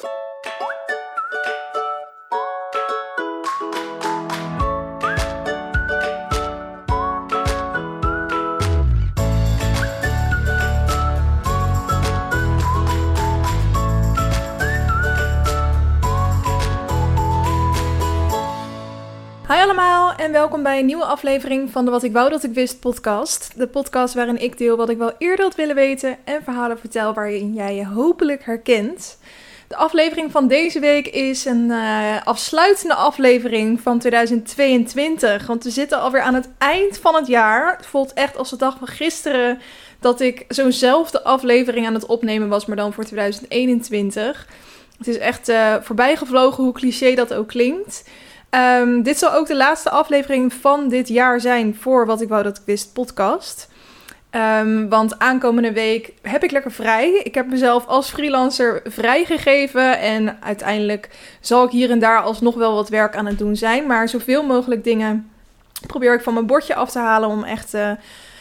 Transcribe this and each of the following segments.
Hi allemaal en welkom bij een nieuwe aflevering van de Wat ik wou dat ik wist podcast. De podcast waarin ik deel wat ik wel eerder had willen weten en verhalen vertel waarin jij je hopelijk herkent. De aflevering van deze week is een eh, afsluitende aflevering van 2022, want we zitten alweer aan het eind van het jaar. Het voelt echt als de dag van gisteren dat ik zo'nzelfde aflevering aan het opnemen was, maar dan voor 2021. Het is echt uh, voorbijgevlogen hoe cliché dat ook klinkt. Um, dit zal ook de laatste aflevering van dit jaar zijn voor Wat ik wou dat ik wist podcast. Um, want aankomende week heb ik lekker vrij. Ik heb mezelf als freelancer vrijgegeven. En uiteindelijk zal ik hier en daar alsnog wel wat werk aan het doen zijn. Maar zoveel mogelijk dingen probeer ik van mijn bordje af te halen om echt uh,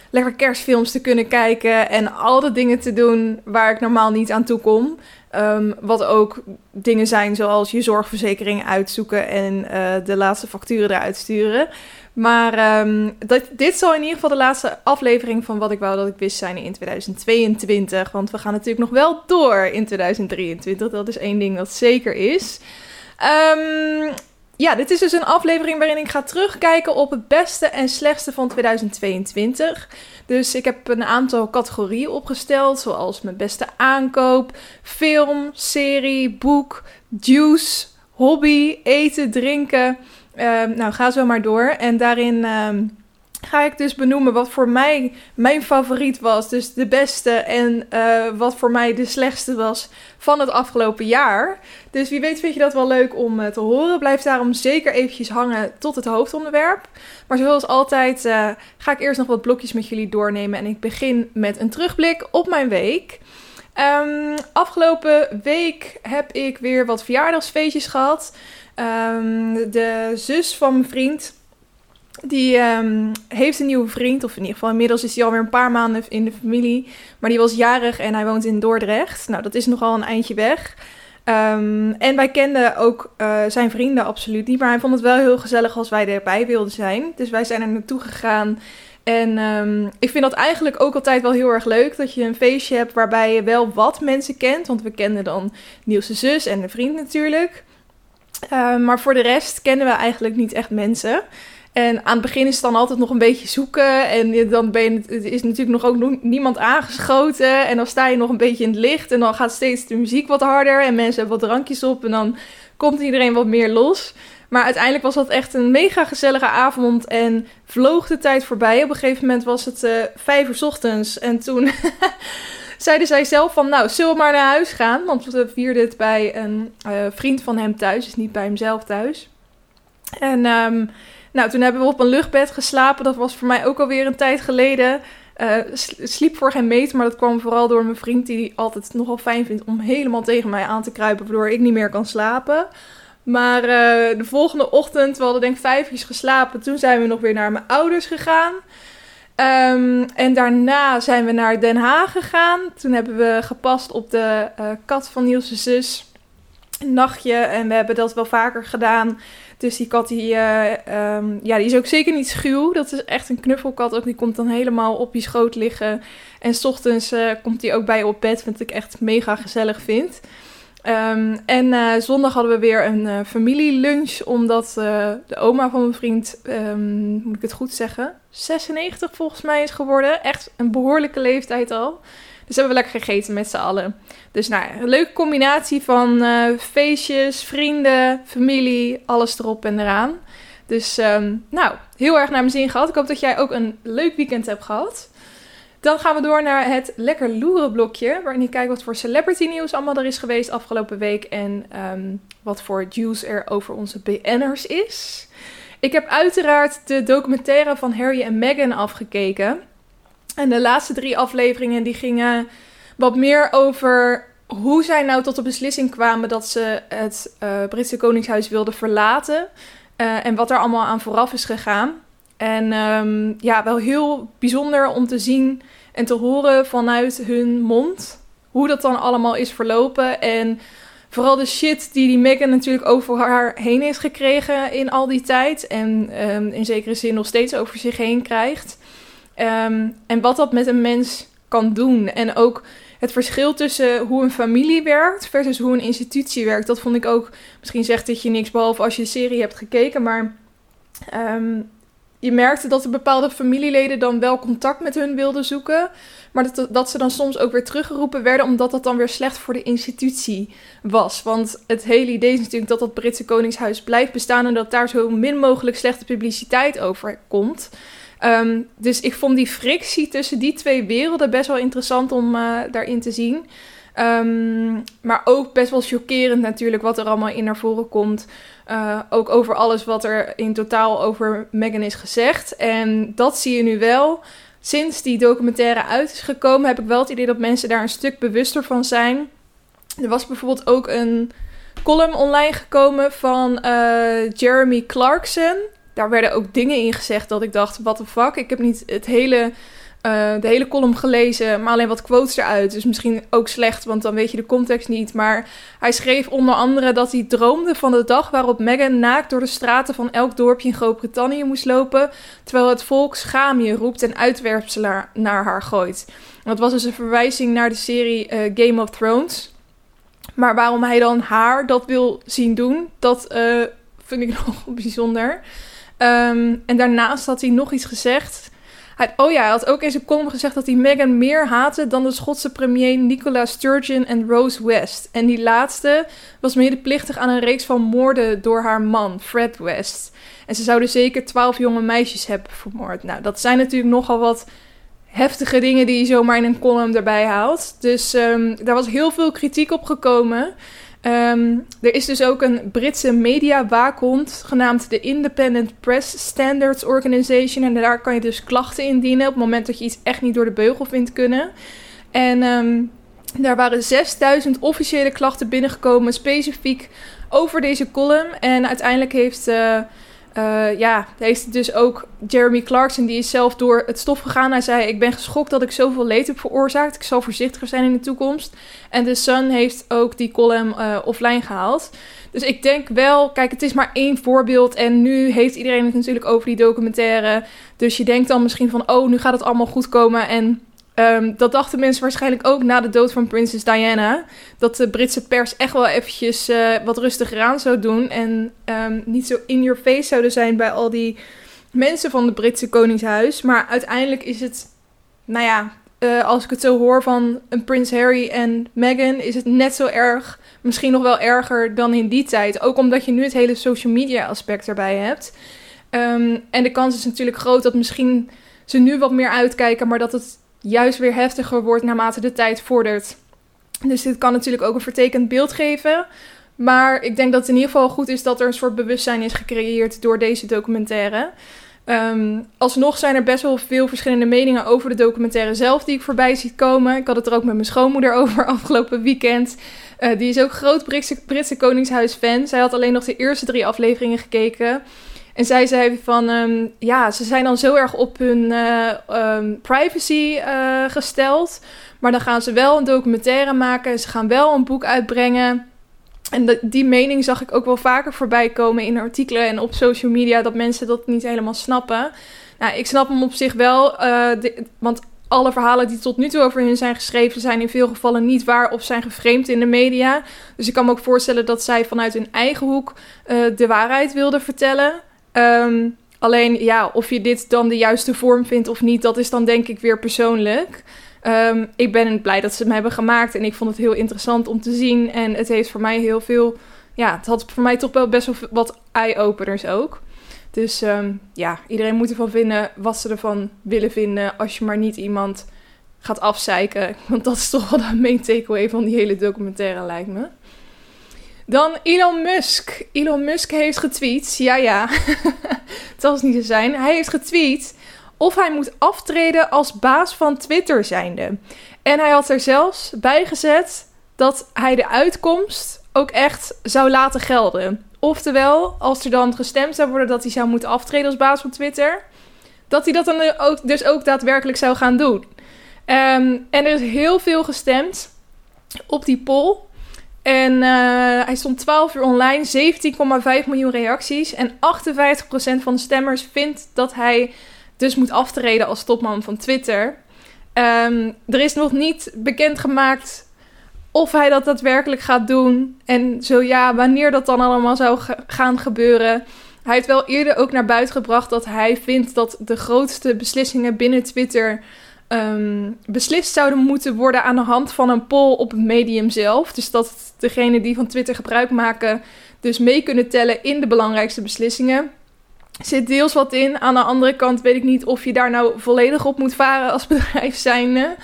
lekker kerstfilms te kunnen kijken. En al de dingen te doen waar ik normaal niet aan toe kom. Um, wat ook dingen zijn zoals je zorgverzekering uitzoeken en uh, de laatste facturen eruit sturen. Maar um, dat, dit zal in ieder geval de laatste aflevering van wat ik wou dat ik wist zijn in 2022. Want we gaan natuurlijk nog wel door in 2023. Dat is één ding dat zeker is. Um, ja, dit is dus een aflevering waarin ik ga terugkijken op het beste en slechtste van 2022. Dus ik heb een aantal categorieën opgesteld, zoals mijn beste aankoop, film, serie, boek, juice, hobby, eten, drinken. Uh, nou, ga zo maar door. En daarin uh, ga ik dus benoemen wat voor mij mijn favoriet was. Dus de beste en uh, wat voor mij de slechtste was van het afgelopen jaar. Dus wie weet vind je dat wel leuk om uh, te horen. Blijf daarom zeker eventjes hangen tot het hoofdonderwerp. Maar zoals altijd uh, ga ik eerst nog wat blokjes met jullie doornemen. En ik begin met een terugblik op mijn week. Um, afgelopen week heb ik weer wat verjaardagsfeestjes gehad. Um, de zus van mijn vriend die um, heeft een nieuwe vriend, of in ieder geval inmiddels is hij alweer een paar maanden in de familie. Maar die was jarig en hij woont in Dordrecht. Nou, dat is nogal een eindje weg. Um, en wij kenden ook uh, zijn vrienden absoluut niet. Maar hij vond het wel heel gezellig als wij erbij wilden zijn. Dus wij zijn er naartoe gegaan. En ik vind dat eigenlijk ook altijd wel heel erg leuk. Dat je een feestje hebt waarbij je wel wat mensen kent. Want we kenden dan Niels' zus en de vriend natuurlijk. Uh, maar voor de rest kennen we eigenlijk niet echt mensen. En aan het begin is het dan altijd nog een beetje zoeken. En dan ben je, het is natuurlijk nog ook niemand aangeschoten. En dan sta je nog een beetje in het licht. En dan gaat steeds de muziek wat harder. En mensen hebben wat drankjes op. En dan komt iedereen wat meer los. Maar uiteindelijk was dat echt een mega gezellige avond. En vloog de tijd voorbij. Op een gegeven moment was het uh, vijf uur ochtends. En toen zeiden zij zelf van... Nou, zullen we maar naar huis gaan? Want we vierden het bij een uh, vriend van hem thuis. Dus niet bij hemzelf thuis. En... Um, nou, toen hebben we op een luchtbed geslapen. Dat was voor mij ook alweer een tijd geleden. Uh, sliep voor geen meter, maar dat kwam vooral door mijn vriend, die altijd nogal fijn vindt om helemaal tegen mij aan te kruipen, waardoor ik niet meer kan slapen. Maar uh, de volgende ochtend, we hadden denk ik vijf geslapen, toen zijn we nog weer naar mijn ouders gegaan. Um, en daarna zijn we naar Den Haag gegaan. Toen hebben we gepast op de uh, kat van Niels' zus. Een nachtje. En we hebben dat wel vaker gedaan. Dus die kat, die, uh, um, ja, die is ook zeker niet schuw. Dat is echt een knuffelkat. Ook die komt dan helemaal op je schoot liggen. En s ochtends uh, komt die ook bij je op bed. Wat ik echt mega gezellig vind. Um, en uh, zondag hadden we weer een uh, familielunch. Omdat uh, de oma van mijn vriend, um, moet ik het goed zeggen, 96 volgens mij is geworden. Echt een behoorlijke leeftijd al. Dus hebben we lekker gegeten met z'n allen. Dus nou, een leuke combinatie van feestjes, vrienden, familie, alles erop en eraan. Dus um, nou, heel erg naar mijn zin gehad. Ik hoop dat jij ook een leuk weekend hebt gehad. Dan gaan we door naar het lekker loeren blokje. Waarin ik kijk wat voor celebrity nieuws allemaal er is geweest afgelopen week. En um, wat voor juice er over onze BN'ers is. Ik heb uiteraard de documentaire van Harry en Meghan afgekeken. En de laatste drie afleveringen die gingen wat meer over hoe zij nou tot de beslissing kwamen dat ze het uh, Britse Koningshuis wilden verlaten. Uh, en wat er allemaal aan vooraf is gegaan. En um, ja, wel heel bijzonder om te zien en te horen vanuit hun mond hoe dat dan allemaal is verlopen. En vooral de shit die die Meghan natuurlijk over haar heen heeft gekregen in al die tijd. En ehm, in zekere zin nog steeds over zich heen krijgt. Ehm, en wat dat met een mens kan doen. En ook het verschil tussen hoe een familie werkt versus hoe een institutie werkt. Dat vond ik ook. Misschien zegt dit je niks behalve als je de serie hebt gekeken. Maar ehm, je merkte dat er bepaalde familieleden dan wel contact met hun wilden zoeken. Maar dat, dat ze dan soms ook weer teruggeroepen werden, omdat dat dan weer slecht voor de institutie was. Want het hele idee is natuurlijk dat dat Britse Koningshuis blijft bestaan en dat daar zo min mogelijk slechte publiciteit over komt. Ehm, dus ik vond die frictie tussen die twee werelden best wel interessant om uh, daarin te zien. Ehm, maar ook best wel chockerend natuurlijk wat er allemaal in naar voren komt. Uh, ook over alles wat er in totaal over Meghan is gezegd. En dat zie je nu wel. Sinds die documentaire uit is gekomen, heb ik wel het idee dat mensen daar een stuk bewuster van zijn. Er was bijvoorbeeld ook een column online gekomen van uh, Jeremy Clarkson. Daar werden ook dingen in gezegd dat ik dacht: what the fuck? Ik heb niet het hele de hele column gelezen, maar alleen wat quotes eruit. Dus misschien ook slecht, want dan weet je de context niet. Maar hij schreef onder andere dat hij droomde van de dag waarop Meghan naakt door de straten van elk dorpje in Groot-Brittannië moest lopen. Terwijl het volk schaam je roept en uitwerpselen naar haar gooit. Dat was dus een verwijzing naar de serie uh, Game of Thrones. Maar waarom hij dan haar dat wil zien doen, dat uh, vind ik nog bijzonder. Um, en daarnaast had hij nog iets gezegd oh ja, hij had ook in zijn column gezegd dat hij Meghan meer haatte dan de Schotse premier Nicola Sturgeon en Rose West. En die laatste was medeplichtig aan een reeks van moorden door haar man, Fred West. En ze zouden zeker twaalf jonge meisjes hebben vermoord. Nou, dat zijn natuurlijk nogal wat heftige dingen die je zomaar in een column erbij haalt. Dus um, daar was heel veel kritiek op gekomen. Um, er is dus ook een Britse mediawaakhond genaamd de Independent Press Standards Organization. En daar kan je dus klachten indienen op het moment dat je iets echt niet door de beugel vindt kunnen. En um, daar waren 6000 officiële klachten binnengekomen specifiek over deze column. En uiteindelijk heeft... Uh, uh, ja, heeft dus ook Jeremy Clarkson, die is zelf door het stof gegaan. Hij zei: Ik ben geschokt dat ik zoveel leed heb veroorzaakt. Ik zal voorzichtiger zijn in de toekomst. En The Sun heeft ook die column uh, offline gehaald. Dus ik denk wel, kijk, het is maar één voorbeeld. En nu heeft iedereen het natuurlijk over die documentaire. Dus je denkt dan misschien van: Oh, nu gaat het allemaal goed komen. En Um, dat dachten mensen waarschijnlijk ook na de dood van prinses Diana. Dat de Britse pers echt wel eventjes uh, wat rustiger aan zou doen. En um, niet zo in your face zouden zijn bij al die mensen van het Britse Koningshuis. Maar uiteindelijk is het, nou ja, uh, als ik het zo hoor van een Prins Harry en Meghan, is het net zo erg. Misschien nog wel erger dan in die tijd. Ook omdat je nu het hele social media aspect erbij hebt. Um, en de kans is natuurlijk groot dat misschien ze nu wat meer uitkijken, maar dat het juist weer heftiger wordt naarmate de tijd vordert. Dus dit kan natuurlijk ook een vertekend beeld geven. Maar ik denk dat het in ieder geval goed is dat er een soort bewustzijn is gecreëerd door deze documentaire. Um, alsnog zijn er best wel veel verschillende meningen over de documentaire zelf die ik voorbij zie komen. Ik had het er ook met mijn schoonmoeder over afgelopen weekend. Uh, die is ook groot Britse, Britse Koningshuis-fan. Zij had alleen nog de eerste drie afleveringen gekeken. En zij zei van, um, ja, ze zijn dan zo erg op hun uh, um, privacy uh, gesteld. Maar dan gaan ze wel een documentaire maken. Ze gaan wel een boek uitbrengen. En die mening zag ik ook wel vaker voorbij komen in artikelen en op social media. Dat mensen dat niet helemaal snappen. Nou, ik snap hem op zich wel. De, want alle verhalen die tot nu toe over hun zijn geschreven, zijn in veel gevallen niet waar of zijn geframed in de media. Dus ik kan me ook voorstellen dat zij vanuit hun eigen hoek de waarheid wilden vertellen. Um, alleen ja, of je dit dan de juiste vorm vindt of niet, dat is dan denk ik weer persoonlijk. Um, ik ben blij dat ze hem hebben gemaakt en ik vond het heel interessant om te zien. En het heeft voor mij heel veel, ja, het had voor mij toch wel best wel wat eye-openers ook. Dus um, ja, iedereen moet ervan vinden wat ze ervan willen vinden. Als je maar niet iemand gaat afzeiken. Want dat is toch wel de main takeaway van die hele documentaire, lijkt me. Dan Elon Musk. Elon Musk heeft getweet. Ja, ja. het zal dus niet zo zijn. Hij heeft getweet of hij moet aftreden als baas van Twitter zijnde. En hij had er zelfs bij gezet dat hij de uitkomst ook echt zou laten gelden. Oftewel, als er dan gestemd zou worden dat hij zou moeten aftreden als baas van Twitter, dat hij dat dan ook, dus ook daadwerkelijk zou gaan doen. Um, en er is heel veel gestemd op die poll. En eh, hij stond 12 uur online, 17,5 miljoen reacties. En 58% van de stemmers vindt dat hij dus moet aftreden als topman van Twitter. Ehm, er is nog niet bekendgemaakt of hij dat daadwerkelijk gaat doen. En zo ja, wanneer dat dan allemaal zou gaan gebeuren. Hij heeft wel eerder ook naar buiten gebracht dat hij vindt dat de grootste beslissingen binnen Twitter um, beslist zouden moeten worden aan de hand van een poll op het medium zelf. Dus dat degene die van Twitter gebruik maken, dus mee kunnen tellen in de belangrijkste beslissingen. Zit deels wat in. Aan de andere kant weet ik niet of je daar nou volledig op moet varen als bedrijf zijnde.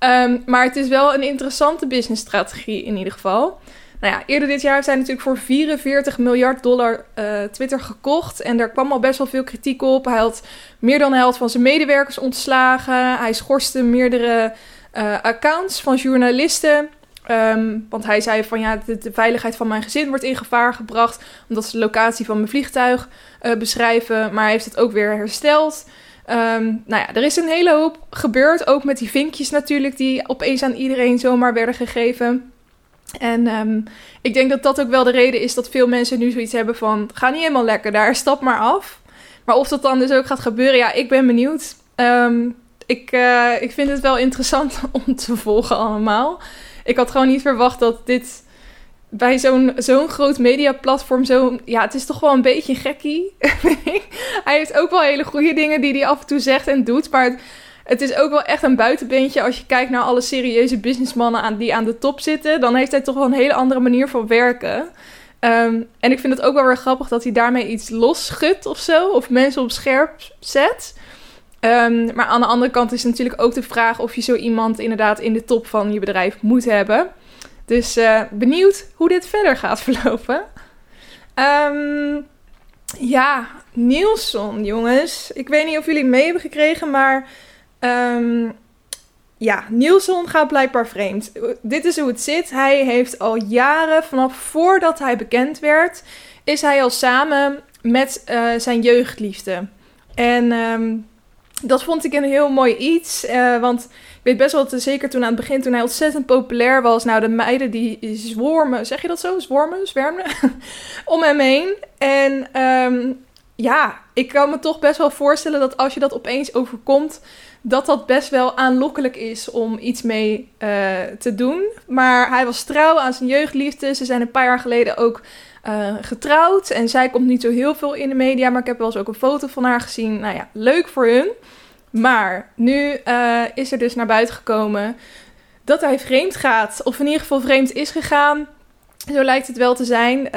Um, maar het is wel een interessante businessstrategie in ieder geval. Nou ja, eerder dit jaar zijn natuurlijk voor 44 miljard dollar uh, Twitter gekocht. En daar kwam al best wel veel kritiek op. Hij had meer dan de helft van zijn medewerkers ontslagen. Hij schorste meerdere uh, accounts van journalisten. Um, want hij zei van ja, de, veiligheid van mijn gezin wordt in gevaar gebracht. Omdat ze de locatie van mijn vliegtuig uh, beschrijven. Maar hij heeft het ook weer hersteld. Um, nou ja, er is een hele hoop gebeurd. Ook met die vinkjes natuurlijk, die opeens aan iedereen zomaar werden gegeven. En um, ik denk dat dat ook wel de reden is dat veel mensen nu zoiets hebben van... ga niet helemaal lekker daar, stap maar af. Maar of dat dan dus ook gaat gebeuren, ja, ik ben benieuwd. Um, ik, uh, ik vind het wel interessant om te volgen allemaal. Ik had gewoon niet verwacht dat dit bij zo'n zo'n groot mediaplatform zo... Ja, het is toch wel een beetje gekkie, Hij heeft ook wel hele goede dingen die hij af en toe zegt en doet, maar... het is ook wel echt een buitenbeentje als je kijkt naar alle serieuze businessmannen die aan de top zitten. Dan heeft hij toch wel een hele andere manier van werken. Um, en ik vind het ook wel weer grappig dat hij daarmee iets losschudt of zo. Of mensen op scherp zet. Um, maar aan de andere kant is natuurlijk ook de vraag of je zo iemand inderdaad in de top van je bedrijf moet hebben. Dus uh, benieuwd hoe dit verder gaat verlopen. Um, ja, Nielsen, jongens. Ik weet niet of jullie mee hebben gekregen, maar Um, ja, Nielsen gaat blijkbaar vreemd. Dit is hoe het zit. Hij heeft al jaren, vanaf voordat hij bekend werd, is hij al samen met uh, zijn jeugdliefde. En um, dat vond ik een heel mooi iets. Uh, want ik weet best wel, dat, zeker toen aan het begin, toen hij ontzettend populair was. Nou, de meiden die zwormen, zeg je dat zo? Zwormen, zwermen, om hem heen. En um, ja, ik kan me toch best wel voorstellen dat als je dat opeens overkomt, dat dat best wel aanlokkelijk is om iets mee uh, te doen. Maar hij was trouw aan zijn jeugdliefde. Ze zijn een paar jaar geleden ook uh, getrouwd. En zij komt niet zo heel veel in de media, maar ik heb wel eens ook een foto van haar gezien. Nou ja, leuk voor hun. Maar nu uh, is er dus naar buiten gekomen dat hij vreemd gaat. Of in ieder geval vreemd is gegaan. Zo lijkt het wel te zijn.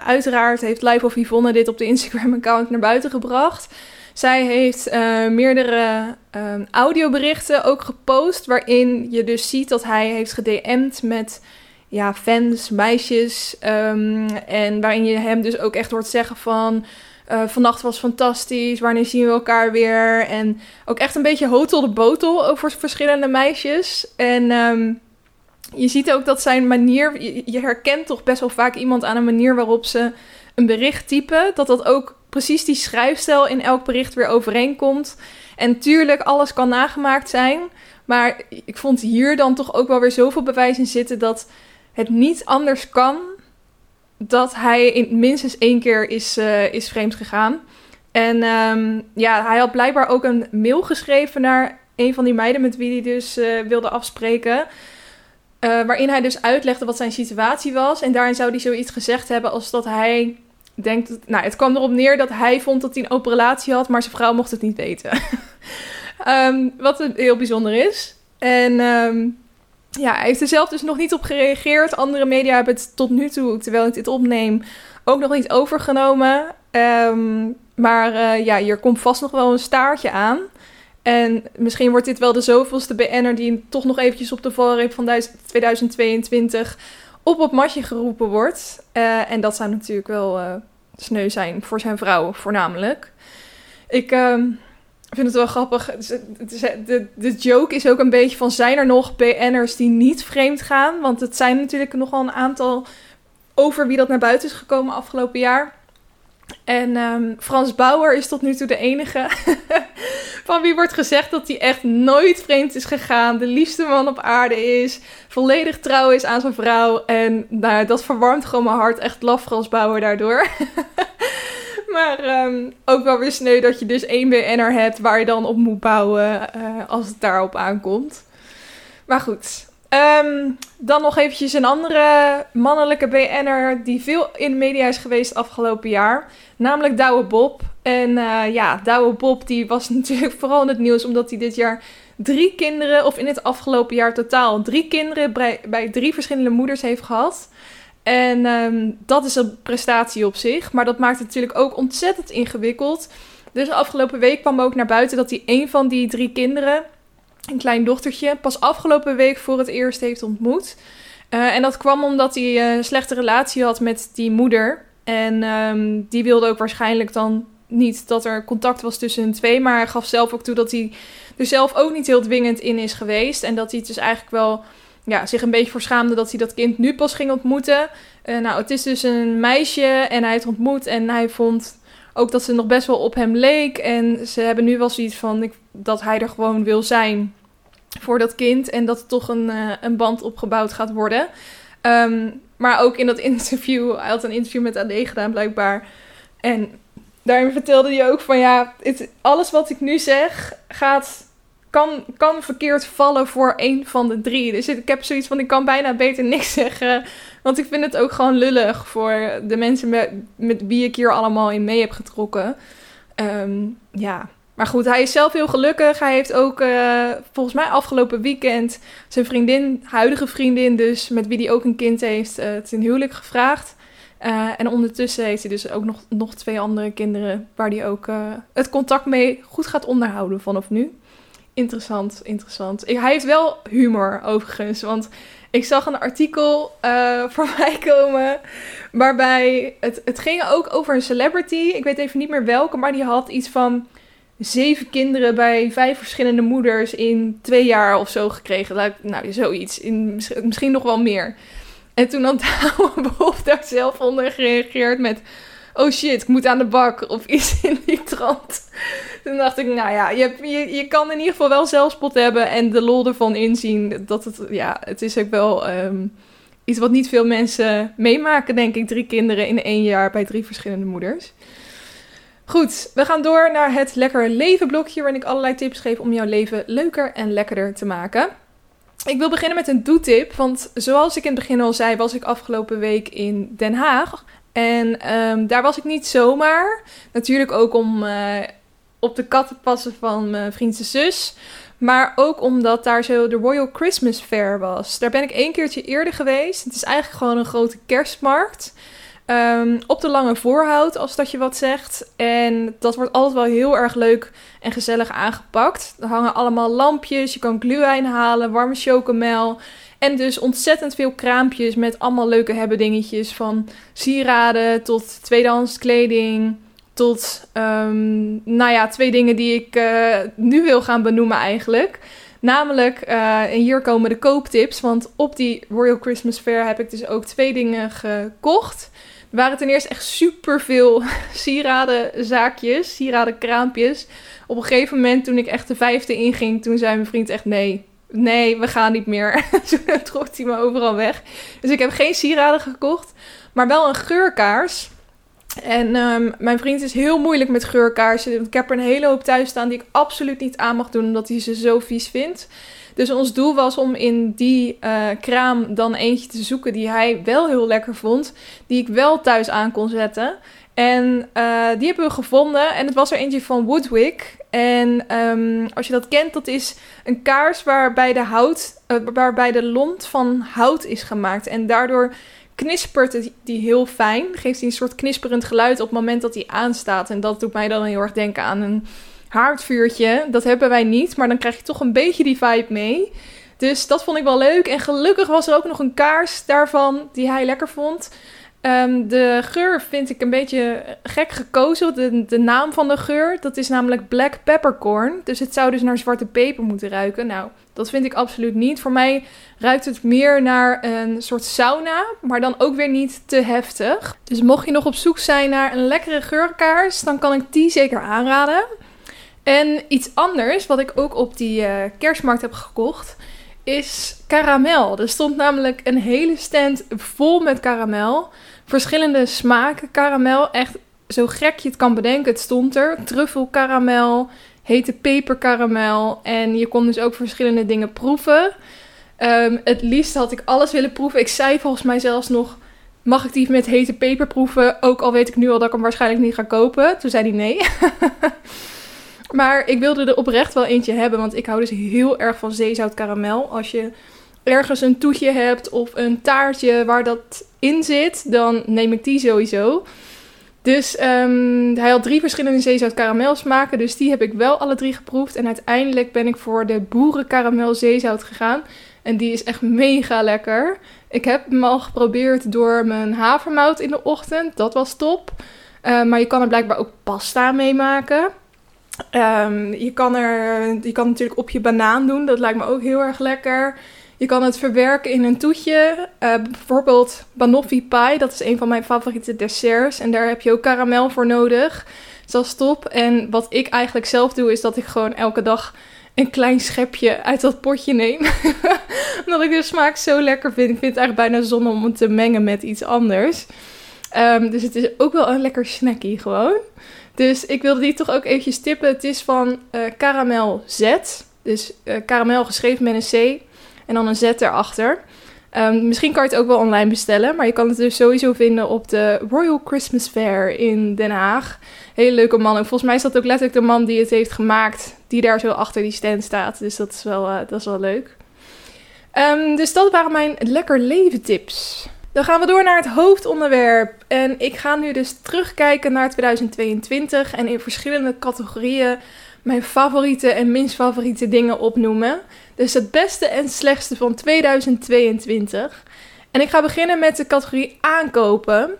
Uiteraard heeft Live of Yvonne dit op de Instagram-account naar buiten gebracht. Zij heeft uh, meerdere um, audioberichten ook gepost. Waarin je dus ziet dat hij heeft gedM'd met ja, fans, meisjes. Um, en waarin je hem dus ook echt hoort zeggen van. Uh, vannacht was fantastisch. Wanneer zien we elkaar weer? En ook echt een beetje hotel de botel over verschillende meisjes. En um, je ziet ook dat zijn manier. Je, je herkent toch best wel vaak iemand aan een manier waarop ze een bericht typen. Dat dat ook precies die schrijfstijl in elk bericht weer overeenkomt. En tuurlijk, alles kan nagemaakt zijn. Maar ik vond hier dan toch ook wel weer zoveel bewijs in zitten dat het niet anders kan dat hij in minstens één keer is, uh, is vreemd gegaan. En um, ja, hij had blijkbaar ook een mail geschreven naar een van die meiden met wie hij dus uh, wilde afspreken. Uh, waarin hij dus uitlegde wat zijn situatie was. En daarin zou hij zoiets gezegd hebben als dat hij denk dat, nou, het kwam erop neer dat hij vond dat hij een open relatie had, maar zijn vrouw mocht het niet weten. um, wat heel bijzonder is. En um, ja, hij heeft er zelf dus nog niet op gereageerd. Andere media hebben het tot nu toe, terwijl ik dit opneem, ook nog niet overgenomen. Um, maar uh, ja, hier komt vast nog wel een staartje aan. En misschien wordt dit wel de zoveelste BN'er die toch nog eventjes op de valreep van 2022 op het matje geroepen wordt. Uh, en dat zou natuurlijk wel uh, sneu zijn voor zijn vrouw, voornamelijk. Ik uh, vind het wel grappig. De, de joke is ook een beetje van: zijn er nog BN'ers die niet vreemd gaan? Want het zijn natuurlijk nogal een aantal over wie dat naar buiten is gekomen afgelopen jaar. En um, Frans Bauer is tot nu toe de enige van wie wordt gezegd dat hij echt nooit vreemd is gegaan, de liefste man op aarde is, volledig trouw is aan zijn vrouw. En nou, dat verwarmt gewoon mijn hart, echt lafgras bouwen daardoor. maar ehm, ook wel weer sneu dat je dus één BN'er hebt waar je dan op moet bouwen uh, als het daarop aankomt. Maar goed, Um, dan nog eventjes een andere mannelijke BN'er die veel in de media is geweest afgelopen jaar. Namelijk Douwe Bob. En uh, ja, Douwe Bob die was natuurlijk vooral in het nieuws omdat hij dit jaar drie kinderen, of in het afgelopen jaar totaal drie kinderen bij, bij drie verschillende moeders heeft gehad. En um, dat is een prestatie op zich, maar dat maakt het natuurlijk ook ontzettend ingewikkeld. Dus afgelopen week kwam ook naar buiten dat hij een van die drie kinderen een klein dochtertje, pas afgelopen week voor het eerst heeft ontmoet. Uh, en dat kwam omdat hij een slechte relatie had met die moeder. En um, die wilde ook waarschijnlijk dan niet dat er contact was tussen hun twee. Maar hij gaf zelf ook toe dat hij er zelf ook niet heel dwingend in is geweest. En dat hij het dus eigenlijk wel ja, zich een beetje voor dat hij dat kind nu pas ging ontmoeten. Uh, nou, het is dus een meisje en hij heeft ontmoet en hij vond ook dat ze nog best wel op hem leek. En ze hebben nu wel zoiets van ik, dat hij er gewoon wil zijn voor dat kind. En dat er toch een, uh, een band opgebouwd gaat worden. Um, maar ook in dat interview, hij had een interview met AD gedaan blijkbaar. En daarin vertelde hij ook van ja, het, alles wat ik nu zeg gaat, kan, kan verkeerd vallen voor een van de drie. Dus ik heb zoiets van ik kan bijna beter niks zeggen. Want ik vind het ook gewoon lullig voor de mensen met, wie ik hier allemaal in mee heb getrokken. Um, ja, maar goed, hij is zelf heel gelukkig. Hij heeft ook uh, volgens mij afgelopen weekend zijn vriendin, huidige vriendin dus, met wie hij ook een kind heeft, uh, ten huwelijk gevraagd. Uh, en ondertussen heeft hij dus ook nog, nog twee andere kinderen waar hij ook het contact mee goed gaat onderhouden vanaf nu. Interessant, interessant. Hij heeft wel humor overigens, want ik zag een artikel uh, voorbij komen waarbij het, het ging ook over een celebrity. Ik weet even niet meer welke, maar die had iets van zeven kinderen bij vijf verschillende moeders in twee jaar of zo gekregen. Nou, zoiets. In, misschien nog wel meer. En toen had Douwe Bob daar zelf onder gereageerd met... Oh shit, ik moet aan de bak of iets in die trant. Toen dacht ik, nou ja, je, je, je kan in ieder geval wel zelfspot hebben en de lol ervan inzien. Dat het, ja, het is ook wel um, iets wat niet veel mensen meemaken, denk ik. Drie kinderen in één jaar bij drie verschillende moeders. Goed, we gaan door naar het Lekker Leven blokje, waarin ik allerlei tips geef om jouw leven leuker en lekkerder te maken. Ik wil beginnen met een doetip, want zoals ik in het begin al zei, was ik afgelopen week in Den Haag. En um, daar was ik niet zomaar. Natuurlijk ook om uh, op de kat te passen van mijn vriendse zus. Maar ook omdat daar zo de Royal Christmas Fair was. Daar ben ik één keertje eerder geweest. Het is eigenlijk gewoon een grote kerstmarkt. Um, op de lange voorhout, als dat je wat zegt. En dat wordt altijd wel heel erg leuk en gezellig aangepakt. Er hangen allemaal lampjes, je kan glühwein halen, warme chocomel. En dus ontzettend veel kraampjes met allemaal leuke hebben dingetjes. Van sieraden tot tweedehands kleding. Tot, um, nou ja, twee dingen die ik uh, nu wil gaan benoemen eigenlijk. Namelijk, uh, en hier komen de kooptips. Want op die Royal Christmas Fair heb ik dus ook twee dingen gekocht. Er waren ten eerste echt super veel sieradenzaakjes, sieradenkraampjes. Op een gegeven moment, toen ik echt de vijfde inging, toen zei mijn vriend echt nee. Nee, we gaan niet meer. toen trok hij me overal weg. Dus ik heb geen sieraden gekocht, maar wel een geurkaars. En um, mijn vriend is heel moeilijk met geurkaarsen. Ik heb er een hele hoop thuis staan die ik absoluut niet aan mag doen, omdat hij ze zo vies vindt. Dus ons doel was om in die uh, kraam dan eentje te zoeken die hij wel heel lekker vond. Die ik wel thuis aan kon zetten. En uh, die hebben we gevonden. En het was er eentje van Woodwick. En um, als je dat kent, dat is een kaars waarbij de, hout, uh, waarbij de lont van hout is gemaakt. En daardoor knispert die heel fijn. Geeft hij een soort knisperend geluid op het moment dat hij aanstaat. En dat doet mij dan heel erg denken aan een haardvuurtje. Dat hebben wij niet, maar dan krijg je toch een beetje die vibe mee. Dus dat vond ik wel leuk. En gelukkig was er ook nog een kaars daarvan die hij lekker vond. Um, de geur vind ik een beetje gek gekozen. De, de naam van de geur, dat is namelijk black peppercorn. Dus het zou dus naar zwarte peper moeten ruiken. Nou, dat vind ik absoluut niet. Voor mij ruikt het meer naar een soort sauna, maar dan ook weer niet te heftig. Dus mocht je nog op zoek zijn naar een lekkere geurkaars, dan kan ik die zeker aanraden. En iets anders, wat ik ook op die uh, kerstmarkt heb gekocht, is karamel. Er stond namelijk een hele stand vol met karamel. Verschillende smaken karamel. Echt zo gek je het kan bedenken. Het stond er. Truffelkaramel, hete peperkaramel. En je kon dus ook verschillende dingen proeven. Um, het liefst had ik alles willen proeven. Ik zei volgens mij zelfs nog... Mag ik die met hete peper proeven? Ook al weet ik nu al dat ik hem waarschijnlijk niet ga kopen. Toen zei hij nee. maar ik wilde er oprecht wel eentje hebben. Want ik hou dus heel erg van zeezout karamel. Als je ergens een toetje hebt of een taartje waar dat in zit, dan neem ik die sowieso. Dus um, hij had drie verschillende zeezout karamel smaken. Dus die heb ik wel alle drie geproefd. En uiteindelijk ben ik voor de boerenkaramel zeezout gegaan. En die is echt mega lekker. Ik heb hem al geprobeerd door mijn havermout in de ochtend. Dat was top. Uh, maar je kan er blijkbaar ook pasta mee maken. Um, je, kan er, je kan natuurlijk op je banaan doen. Dat lijkt me ook heel erg lekker. Je kan het verwerken in een toetje. Uh, bijvoorbeeld banoffee pie, dat is een van mijn favoriete desserts. En daar heb je ook karamel voor nodig. Dat is top. En wat ik eigenlijk zelf doe, is dat ik gewoon elke dag een klein schepje uit dat potje neem. Omdat ik de smaak zo lekker vind. Ik vind het eigenlijk bijna zonde om het te mengen met iets anders. Um, dus het is ook wel een lekker snacky gewoon. Dus ik wilde die toch ook eventjes tippen. Het is van uh, Caramel Z. Dus uh, caramel geschreven met een C. En dan een Z erachter. Um, misschien kan je het ook wel online bestellen. Maar je kan het dus sowieso vinden op de Royal Christmas Fair in Den Haag. Hele leuke man. En volgens mij is dat ook letterlijk de man die het heeft gemaakt. Die daar zo achter die stand staat. Dus dat is wel, uh, dat is wel leuk. Um, dus dat waren mijn lekker leven tips. Dan gaan we door naar het hoofdonderwerp. En ik ga nu dus terugkijken naar 2022 en in verschillende categorieën mijn favoriete en minst favoriete dingen opnoemen. Dus het beste en slechtste van 2022. En ik ga beginnen met de categorie aankopen.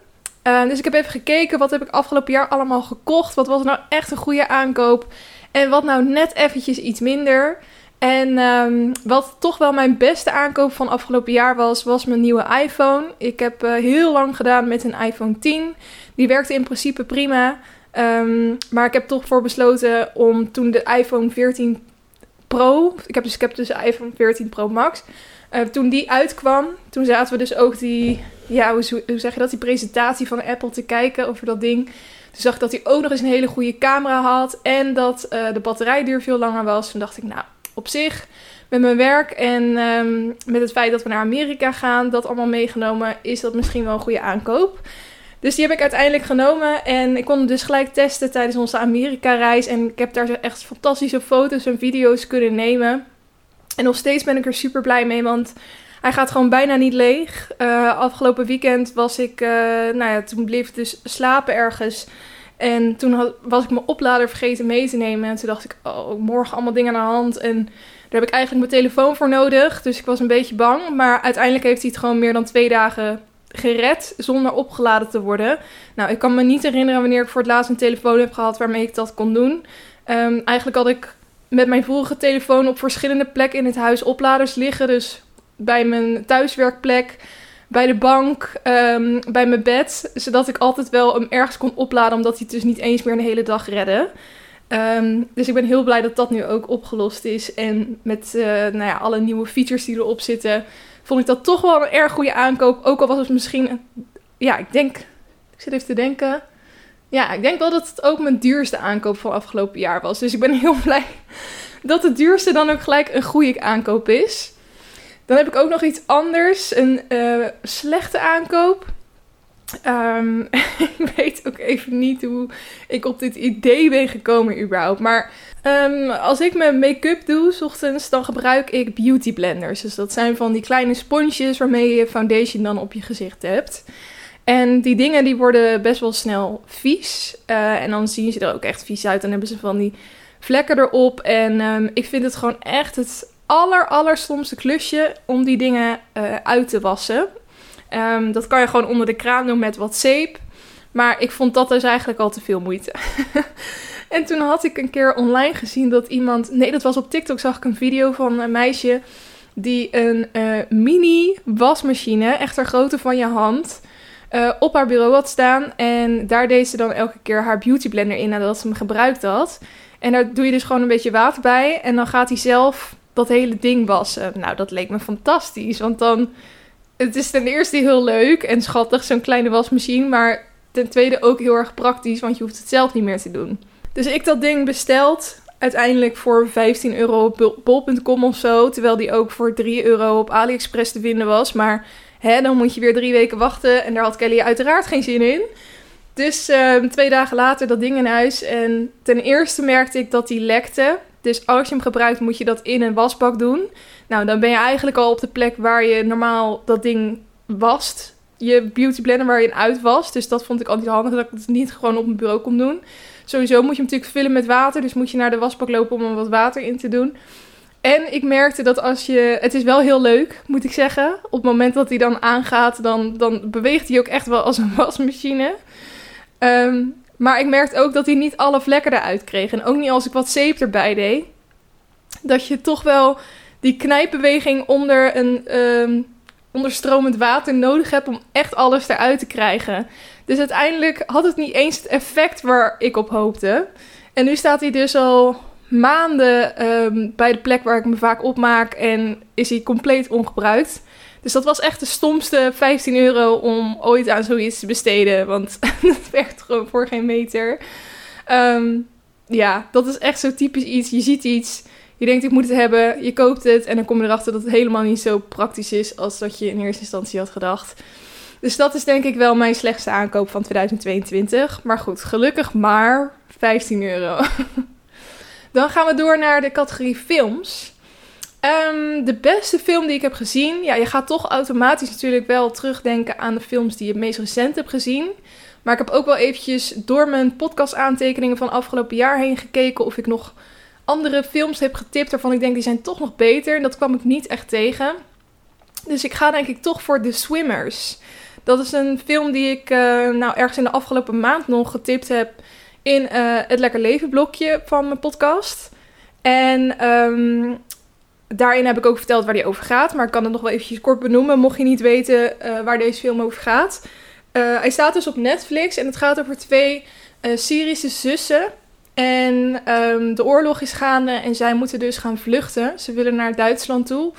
Uh, dus ik heb even gekeken wat heb ik afgelopen jaar allemaal gekocht. Wat was nou echt een goede aankoop? En wat nou net eventjes iets minder. En um, wat toch wel mijn beste aankoop van afgelopen jaar was, was mijn nieuwe iPhone. Ik heb uh, heel lang gedaan met een iPhone 10. Die werkte in principe prima. Um, maar ik heb toch voor besloten om toen de iPhone 14 Pro. Ik heb dus, ik heb dus iPhone 14 Pro Max. Uh, toen die uitkwam, toen zaten we dus ook die, ja, hoe, hoe zeg je dat, die presentatie van Apple te kijken over dat ding. Toen zag ik dat hij ook nog eens een hele goede camera had en dat uh, de batterijduur veel langer was. Toen dacht ik, nou, op zich met mijn werk en um, met het feit dat we naar Amerika gaan, dat allemaal meegenomen, is dat misschien wel een goede aankoop. Dus die heb ik uiteindelijk genomen en ik kon hem dus gelijk testen tijdens onze Amerika-reis. En ik heb daar echt fantastische foto's en video's kunnen nemen. En nog steeds ben ik er super blij mee, want hij gaat gewoon bijna niet leeg. Uh, afgelopen weekend was ik, uh, nou ja, toen bleef ik dus slapen ergens. En toen had, was ik mijn oplader vergeten mee te nemen. En toen dacht ik, oh, morgen allemaal dingen aan de hand. En daar heb ik eigenlijk mijn telefoon voor nodig. Dus ik was een beetje bang. Maar uiteindelijk heeft hij het gewoon meer dan twee dagen gered zonder opgeladen te worden. Nou, ik kan me niet herinneren wanneer ik voor het laatst een telefoon heb gehad waarmee ik dat kon doen. Um, eigenlijk had ik met mijn vorige telefoon op verschillende plekken in het huis opladers liggen. Dus bij mijn thuiswerkplek, bij de bank, um, bij mijn bed. Zodat ik altijd wel hem ergens kon opladen, omdat hij het dus niet eens meer een hele dag redde. Um, dus ik ben heel blij dat dat nu ook opgelost is. En met uh, nou ja, alle nieuwe features die erop zitten, vond ik dat toch wel een erg goede aankoop. Ook al was het misschien, ja, ik denk, ik zit even te denken. Ja, ik denk wel dat het ook mijn duurste aankoop van afgelopen jaar was. Dus ik ben heel blij dat het duurste dan ook gelijk een goede aankoop is. Dan heb ik ook nog iets anders. Een uh, slechte aankoop. Um, ik weet ook even niet hoe ik op dit idee ben gekomen überhaupt. Maar um, als ik mijn make-up doe, s ochtends, dan gebruik ik beauty blenders. Dus dat zijn van die kleine sponsjes waarmee je foundation dan op je gezicht hebt. En die dingen die worden best wel snel vies. Uh, en dan zien ze er ook echt vies uit. Dan hebben ze van die vlekken erop. En um, ik vind het gewoon echt het aller, aller stomste klusje om die dingen uh, uit te wassen. Um, dat kan je gewoon onder de kraan doen met wat zeep. Maar ik vond dat dus eigenlijk al te veel moeite. en toen had ik een keer online gezien dat iemand. Nee, dat was op TikTok. Zag ik een video van een meisje. Die een uh, mini wasmachine, echt ter grootte van je hand. Uh, op haar bureau had staan. En daar deed ze dan elke keer haar beauty blender in nadat ze hem gebruikt had. En daar doe je dus gewoon een beetje water bij. En dan gaat hij zelf dat hele ding wassen. Nou, dat leek me fantastisch. Want dan... Het is ten eerste heel leuk en schattig, zo'n kleine wasmachine. Maar ten tweede ook heel erg praktisch, want je hoeft het zelf niet meer te doen. Dus ik dat ding besteld. Uiteindelijk voor 15 euro op bol.com of zo. Terwijl die ook voor 3 euro op AliExpress te vinden was. Maar hè, dan moet je weer drie weken wachten. En daar had Kelly uiteraard geen zin in. Dus uh, twee dagen later dat ding in huis. En ten eerste merkte ik dat die lekte. Dus als je hem gebruikt, moet je dat in een wasbak doen. Nou, dan ben je eigenlijk al op de plek waar je normaal dat ding wast. Je beauty blender waar je in uit was. Dus dat vond ik altijd handig dat ik het niet gewoon op mijn bureau kon doen. Sowieso moet je hem natuurlijk vullen met water. Dus moet je naar de wasbak lopen om er wat water in te doen. En ik merkte dat als je. Het is wel heel leuk, moet ik zeggen. Op het moment dat hij dan aangaat, dan, dan beweegt hij ook echt wel als een wasmachine. Ehm, maar ik merkte ook dat hij niet alle vlekken eruit kreeg. En ook niet als ik wat zeep erbij deed. Dat je toch wel die knijpbeweging onder een um, onderstromend water nodig hebt om echt alles eruit te krijgen. Dus uiteindelijk had het niet eens het effect waar ik op hoopte. En nu staat hij dus al maanden ehm, bij de plek waar ik me vaak opmaak en is hij compleet ongebruikt. Dus dat was echt de stomste 15 euro om ooit aan zoiets te besteden. Want het werkt gewoon voor geen meter. Ehm, ja, dat is echt zo typisch iets. Je ziet iets, je denkt ik moet het hebben, je koopt het en dan kom je erachter dat het helemaal niet zo praktisch is als dat je in eerste instantie had gedacht. Dus dat is denk ik wel mijn slechtste aankoop van 2022. Maar goed, gelukkig maar 15 euro. Dan gaan we door naar de categorie films. Um, de beste film die ik heb gezien. Ja, je gaat toch automatisch natuurlijk wel terugdenken aan de films die je het meest recent hebt gezien. Maar ik heb ook wel eventjes door mijn podcast aantekeningen van afgelopen jaar heen gekeken of ik nog andere films heb getipt waarvan ik denk die zijn toch nog beter. En dat kwam ik niet echt tegen. Dus ik ga denk ik toch voor The Swimmers. Dat is een film die ik uh, nou ergens in de afgelopen maand nog getipt heb in uh, het Lekker Leven blokje van mijn podcast. En um, daarin heb ik ook verteld waar die over gaat. Maar ik kan het nog wel eventjes kort benoemen, mocht je niet weten uh, waar deze film over gaat. Hij staat dus op Netflix en het gaat over twee Syrische zussen. En um, de oorlog is gaande en zij moeten dus gaan vluchten. Ze willen naar Duitsland toe.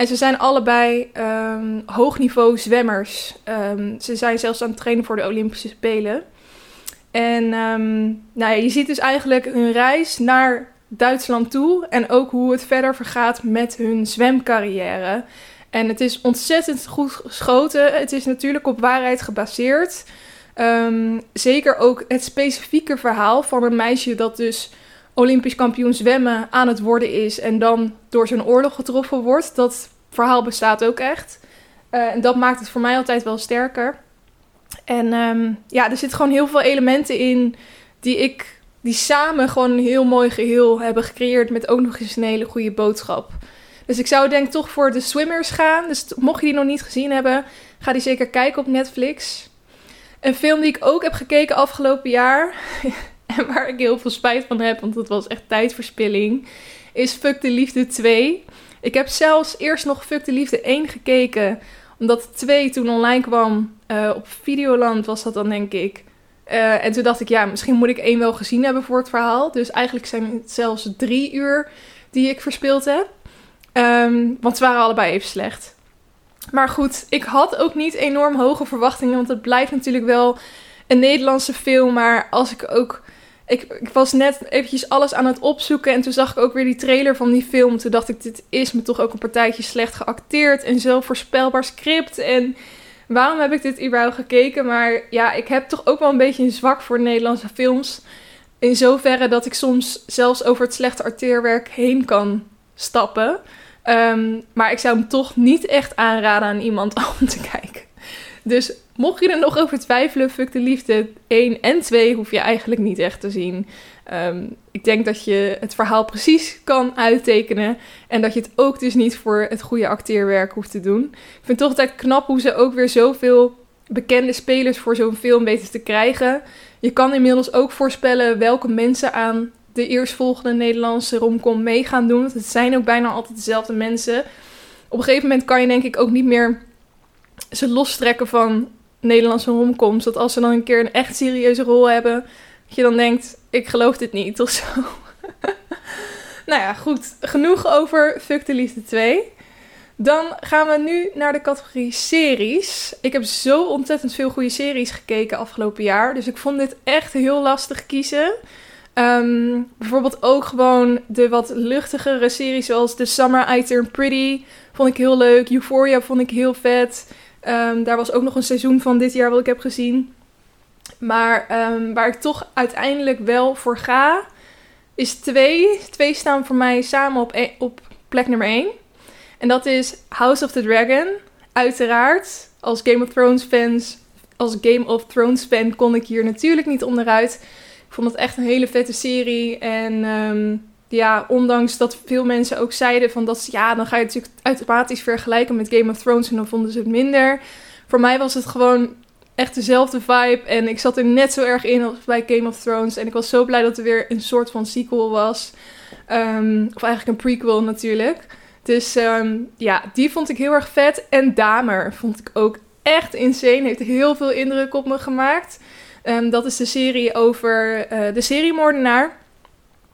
En ze zijn allebei um, hoogniveau zwemmers. Um, ze zijn zelfs aan het trainen voor de Olympische Spelen. En um, nou ja, je ziet dus eigenlijk hun reis naar Duitsland toe. En ook hoe het verder vergaat met hun zwemcarrière. En het is ontzettend goed geschoten. Het is natuurlijk op waarheid gebaseerd. Zeker ook het specifieke verhaal van een meisje dat dus Olympisch kampioen zwemmen aan het worden is. En dan door zijn oorlog getroffen wordt. Dat verhaal bestaat ook echt. Uh, en dat maakt het voor mij altijd wel sterker. En um, ja, er zitten gewoon heel veel elementen in die ik, die samen gewoon een heel mooi geheel hebben gecreëerd met ook nog eens een hele goede boodschap. Dus ik zou denk toch voor de Swimmers gaan. Dus mocht je die nog niet gezien hebben, ga die zeker kijken op Netflix. Een film die ik ook heb gekeken afgelopen jaar. en waar ik heel veel spijt van heb, want dat was echt tijdverspilling. Is Fuck de Liefde 2. Ik heb zelfs eerst nog Fuck de Liefde 1 gekeken omdat 2 toen online kwam uh, op Videoland, was dat dan denk ik. Uh, en toen dacht ik, ja, misschien moet ik één wel gezien hebben voor het verhaal. Dus eigenlijk zijn het zelfs drie uur die ik verspeeld heb. Um, want ze waren allebei even slecht. Maar goed, ik had ook niet enorm hoge verwachtingen. Want het blijft natuurlijk wel een Nederlandse film. Maar als ik ook ik, ik, was net eventjes alles aan het opzoeken en toen zag ik ook weer die trailer van die film. Toen dacht ik, dit is me toch ook een partijtje slecht geacteerd en zo voorspelbaar script. En waarom heb ik dit überhaupt gekeken? Maar ja, ik heb toch ook wel een beetje een zwak voor Nederlandse films. In zoverre dat ik soms zelfs over het slechte acteerwerk heen kan stappen. Um, maar ik zou hem toch niet echt aanraden aan iemand om te kijken. Dus mocht je er nog over twijfelen, Fuck de Liefde 1 en 2 hoef je eigenlijk niet echt te zien. Um, ik denk dat je het verhaal precies kan uittekenen. En dat je het ook dus niet voor het goede acteerwerk hoeft te doen. Ik vind het toch altijd knap hoe ze ook weer zoveel bekende spelers voor zo'n film weten te krijgen. Je kan inmiddels ook voorspellen welke mensen aan de eerstvolgende Nederlandse romcom mee gaan doen. Het zijn ook bijna altijd dezelfde mensen. Op een gegeven moment kan je denk ik ook niet meer ze lostrekken van Nederlandse romcoms. Dat als ze dan een keer een echt serieuze rol hebben, dat je dan denkt, ik geloof dit niet of zo. Nou ja, goed. Genoeg over Fuck de Liefde 2. Dan gaan we nu naar de categorie series. Ik heb zo ontzettend veel goede series gekeken afgelopen jaar. Dus ik vond dit echt heel lastig kiezen. Ehm, bijvoorbeeld ook gewoon de wat luchtigere series zoals The Summer I Turn Pretty. Vond ik heel leuk. Euphoria vond ik heel vet. Ehm, daar was ook nog een seizoen van dit jaar wat ik heb gezien. Maar ehm, waar ik toch uiteindelijk wel voor ga, is twee. Twee staan voor mij samen op, e- op plek nummer één. En dat is House of the Dragon. Uiteraard, als Game of Thrones fans, als Game of Thrones fan kon ik hier natuurlijk niet onderuit. Ik vond het echt een hele vette serie. En ehm, ja, ondanks dat veel mensen ook zeiden van dat ja, dan ga je het natuurlijk automatisch vergelijken met Game of Thrones en dan vonden ze het minder. Voor mij was het gewoon echt dezelfde vibe en ik zat er net zo erg in als bij Game of Thrones en ik was zo blij dat er weer een soort van sequel was. Ehm, of eigenlijk een prequel natuurlijk. Dus ehm, ja, die vond ik heel erg vet. En Damer vond ik ook echt insane. Heeft heel veel indruk op me gemaakt. Ehm, dat is de serie over uh, de seriemoordenaar.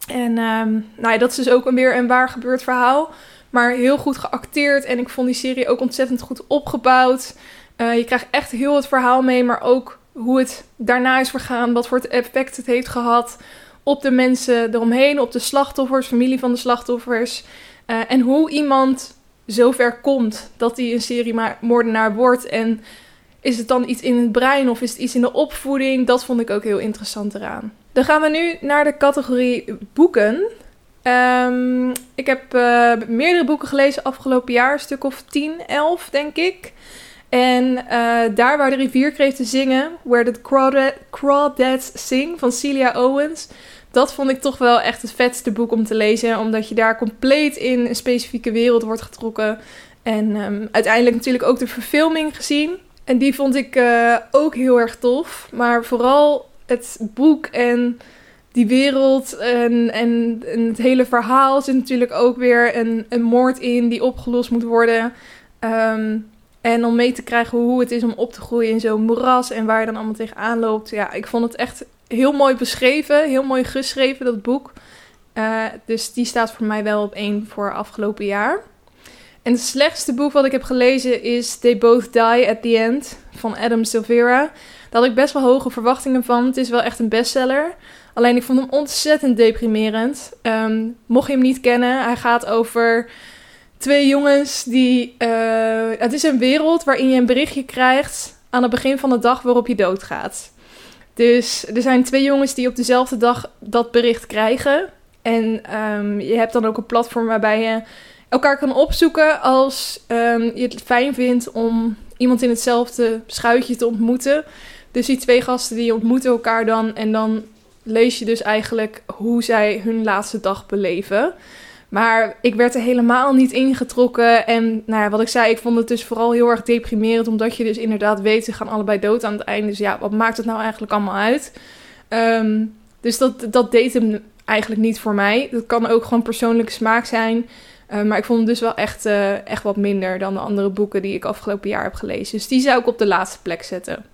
En um, nou ja, dat is dus ook weer een waar gebeurd verhaal. Maar heel goed geacteerd. En ik vond die serie ook ontzettend goed opgebouwd. Uh, je krijgt echt heel het verhaal mee. Maar ook hoe het daarna is vergaan. Wat voor effect het heeft gehad op de mensen eromheen. Op de slachtoffers, familie van de slachtoffers. Uh, en hoe iemand zover komt dat hij een seriemoordenaar wordt. En is het dan iets in het brein of is het iets in de opvoeding? Dat vond ik ook heel interessant eraan. Dan gaan we nu naar de categorie boeken. Um, ik heb uh, meerdere boeken gelezen afgelopen jaar, een stuk of 10, 11 denk ik. En uh, daar waar de rivierkreeften zingen, Where the Crawdads Sing van Celia Owens. Dat vond ik toch wel echt het vetste boek om te lezen. Omdat je daar compleet in een specifieke wereld wordt getrokken. En um, uiteindelijk natuurlijk ook de verfilming gezien. En die vond ik uh, ook heel erg tof. Maar vooral het boek en die wereld en, en, en, het hele verhaal zit natuurlijk ook weer een, een moord in die opgelost moet worden. Um, en om mee te krijgen hoe het is om op te groeien in zo'n moeras en waar je dan allemaal tegenaan loopt. Ja, ik vond het echt heel mooi beschreven, heel mooi geschreven, dat boek. Uh, dus die staat voor mij wel op één voor afgelopen jaar. En het slechtste boek wat ik heb gelezen is They Both Die at the End van Adam Silvera. Daar had ik best wel hoge verwachtingen van. Het is wel echt een bestseller. Alleen ik vond hem ontzettend deprimerend. Um, mocht je hem niet kennen, hij gaat over twee jongens die. Uh, het is een wereld waarin je een berichtje krijgt aan het begin van de dag waarop je doodgaat. Dus er zijn twee jongens die op dezelfde dag dat bericht krijgen. En um, je hebt dan ook een platform waarbij je elkaar kan opzoeken als um, je het fijn vindt om iemand in hetzelfde schuitje te ontmoeten. Dus die twee gasten die ontmoeten elkaar dan en dan lees je dus eigenlijk hoe zij hun laatste dag beleven. Maar ik werd er helemaal niet ingetrokken. En nou wat ik zei, ik vond het dus vooral heel erg deprimerend. Omdat je dus inderdaad weet, ze gaan allebei dood aan het einde. Dus ja, wat maakt het nou eigenlijk allemaal uit? Um, dus dat, dat deed hem eigenlijk niet voor mij. Dat kan ook gewoon persoonlijke smaak zijn. Uh, maar ik vond hem dus wel echt, uh, echt wat minder dan de andere boeken die ik afgelopen jaar heb gelezen. Dus die zou ik op de laatste plek zetten.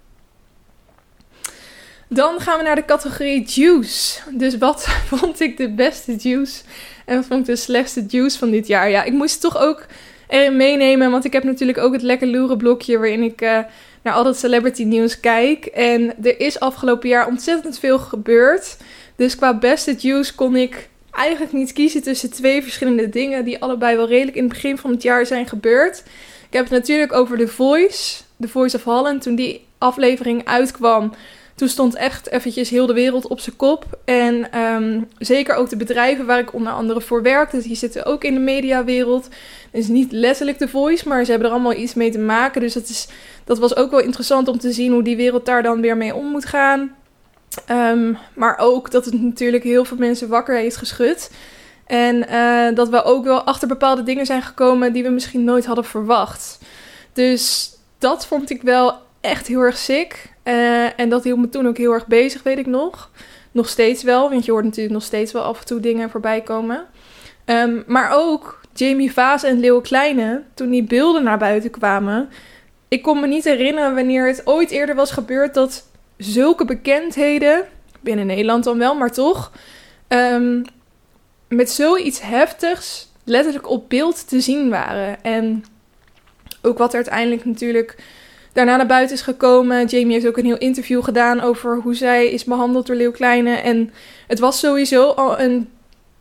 Dan gaan we naar de categorie juice. Dus wat vond ik de beste juice? En wat vond ik de slechtste juice van dit jaar? Ja, ik moest toch ook erin meenemen. Want ik heb natuurlijk ook het lekker loeren blokje waarin ik uh, naar al dat celebrity nieuws kijk. En er is afgelopen jaar ontzettend veel gebeurd. Dus qua beste juice kon ik eigenlijk niet kiezen tussen twee verschillende dingen die allebei wel redelijk in het begin van het jaar zijn gebeurd. Ik heb het natuurlijk over The Voice, The Voice of Holland. Toen die aflevering uitkwam, toen stond echt eventjes heel de wereld op zijn kop. En um, zeker ook de bedrijven waar ik onder andere voor werkte, die zitten ook in de mediawereld. Is niet letterlijk The Voice, maar ze hebben er allemaal iets mee te maken. Dus dat, is, dat was ook wel interessant om te zien hoe die wereld daar dan weer mee om moet gaan. Um, maar ook dat het natuurlijk heel veel mensen wakker heeft geschud. En uh, dat we ook wel achter bepaalde dingen zijn gekomen die we misschien nooit hadden verwacht. Dus dat vond ik wel echt heel erg sick. Uh, en dat hield me toen ook heel erg bezig, weet ik nog. Nog steeds wel, want je hoort natuurlijk nog steeds wel af en toe dingen voorbij komen. Um, maar ook Jamie Vaas en Leeuw Kleine, toen die beelden naar buiten kwamen. Ik kon me niet herinneren wanneer het ooit eerder was gebeurd dat zulke bekendheden, binnen Nederland dan wel, maar toch, um, met zoiets heftigs letterlijk op beeld te zien waren. En ook wat er uiteindelijk natuurlijk daarna naar buiten is gekomen. Jamie heeft ook een heel interview gedaan over hoe zij is behandeld door Leeuw Kleine. En het was sowieso al een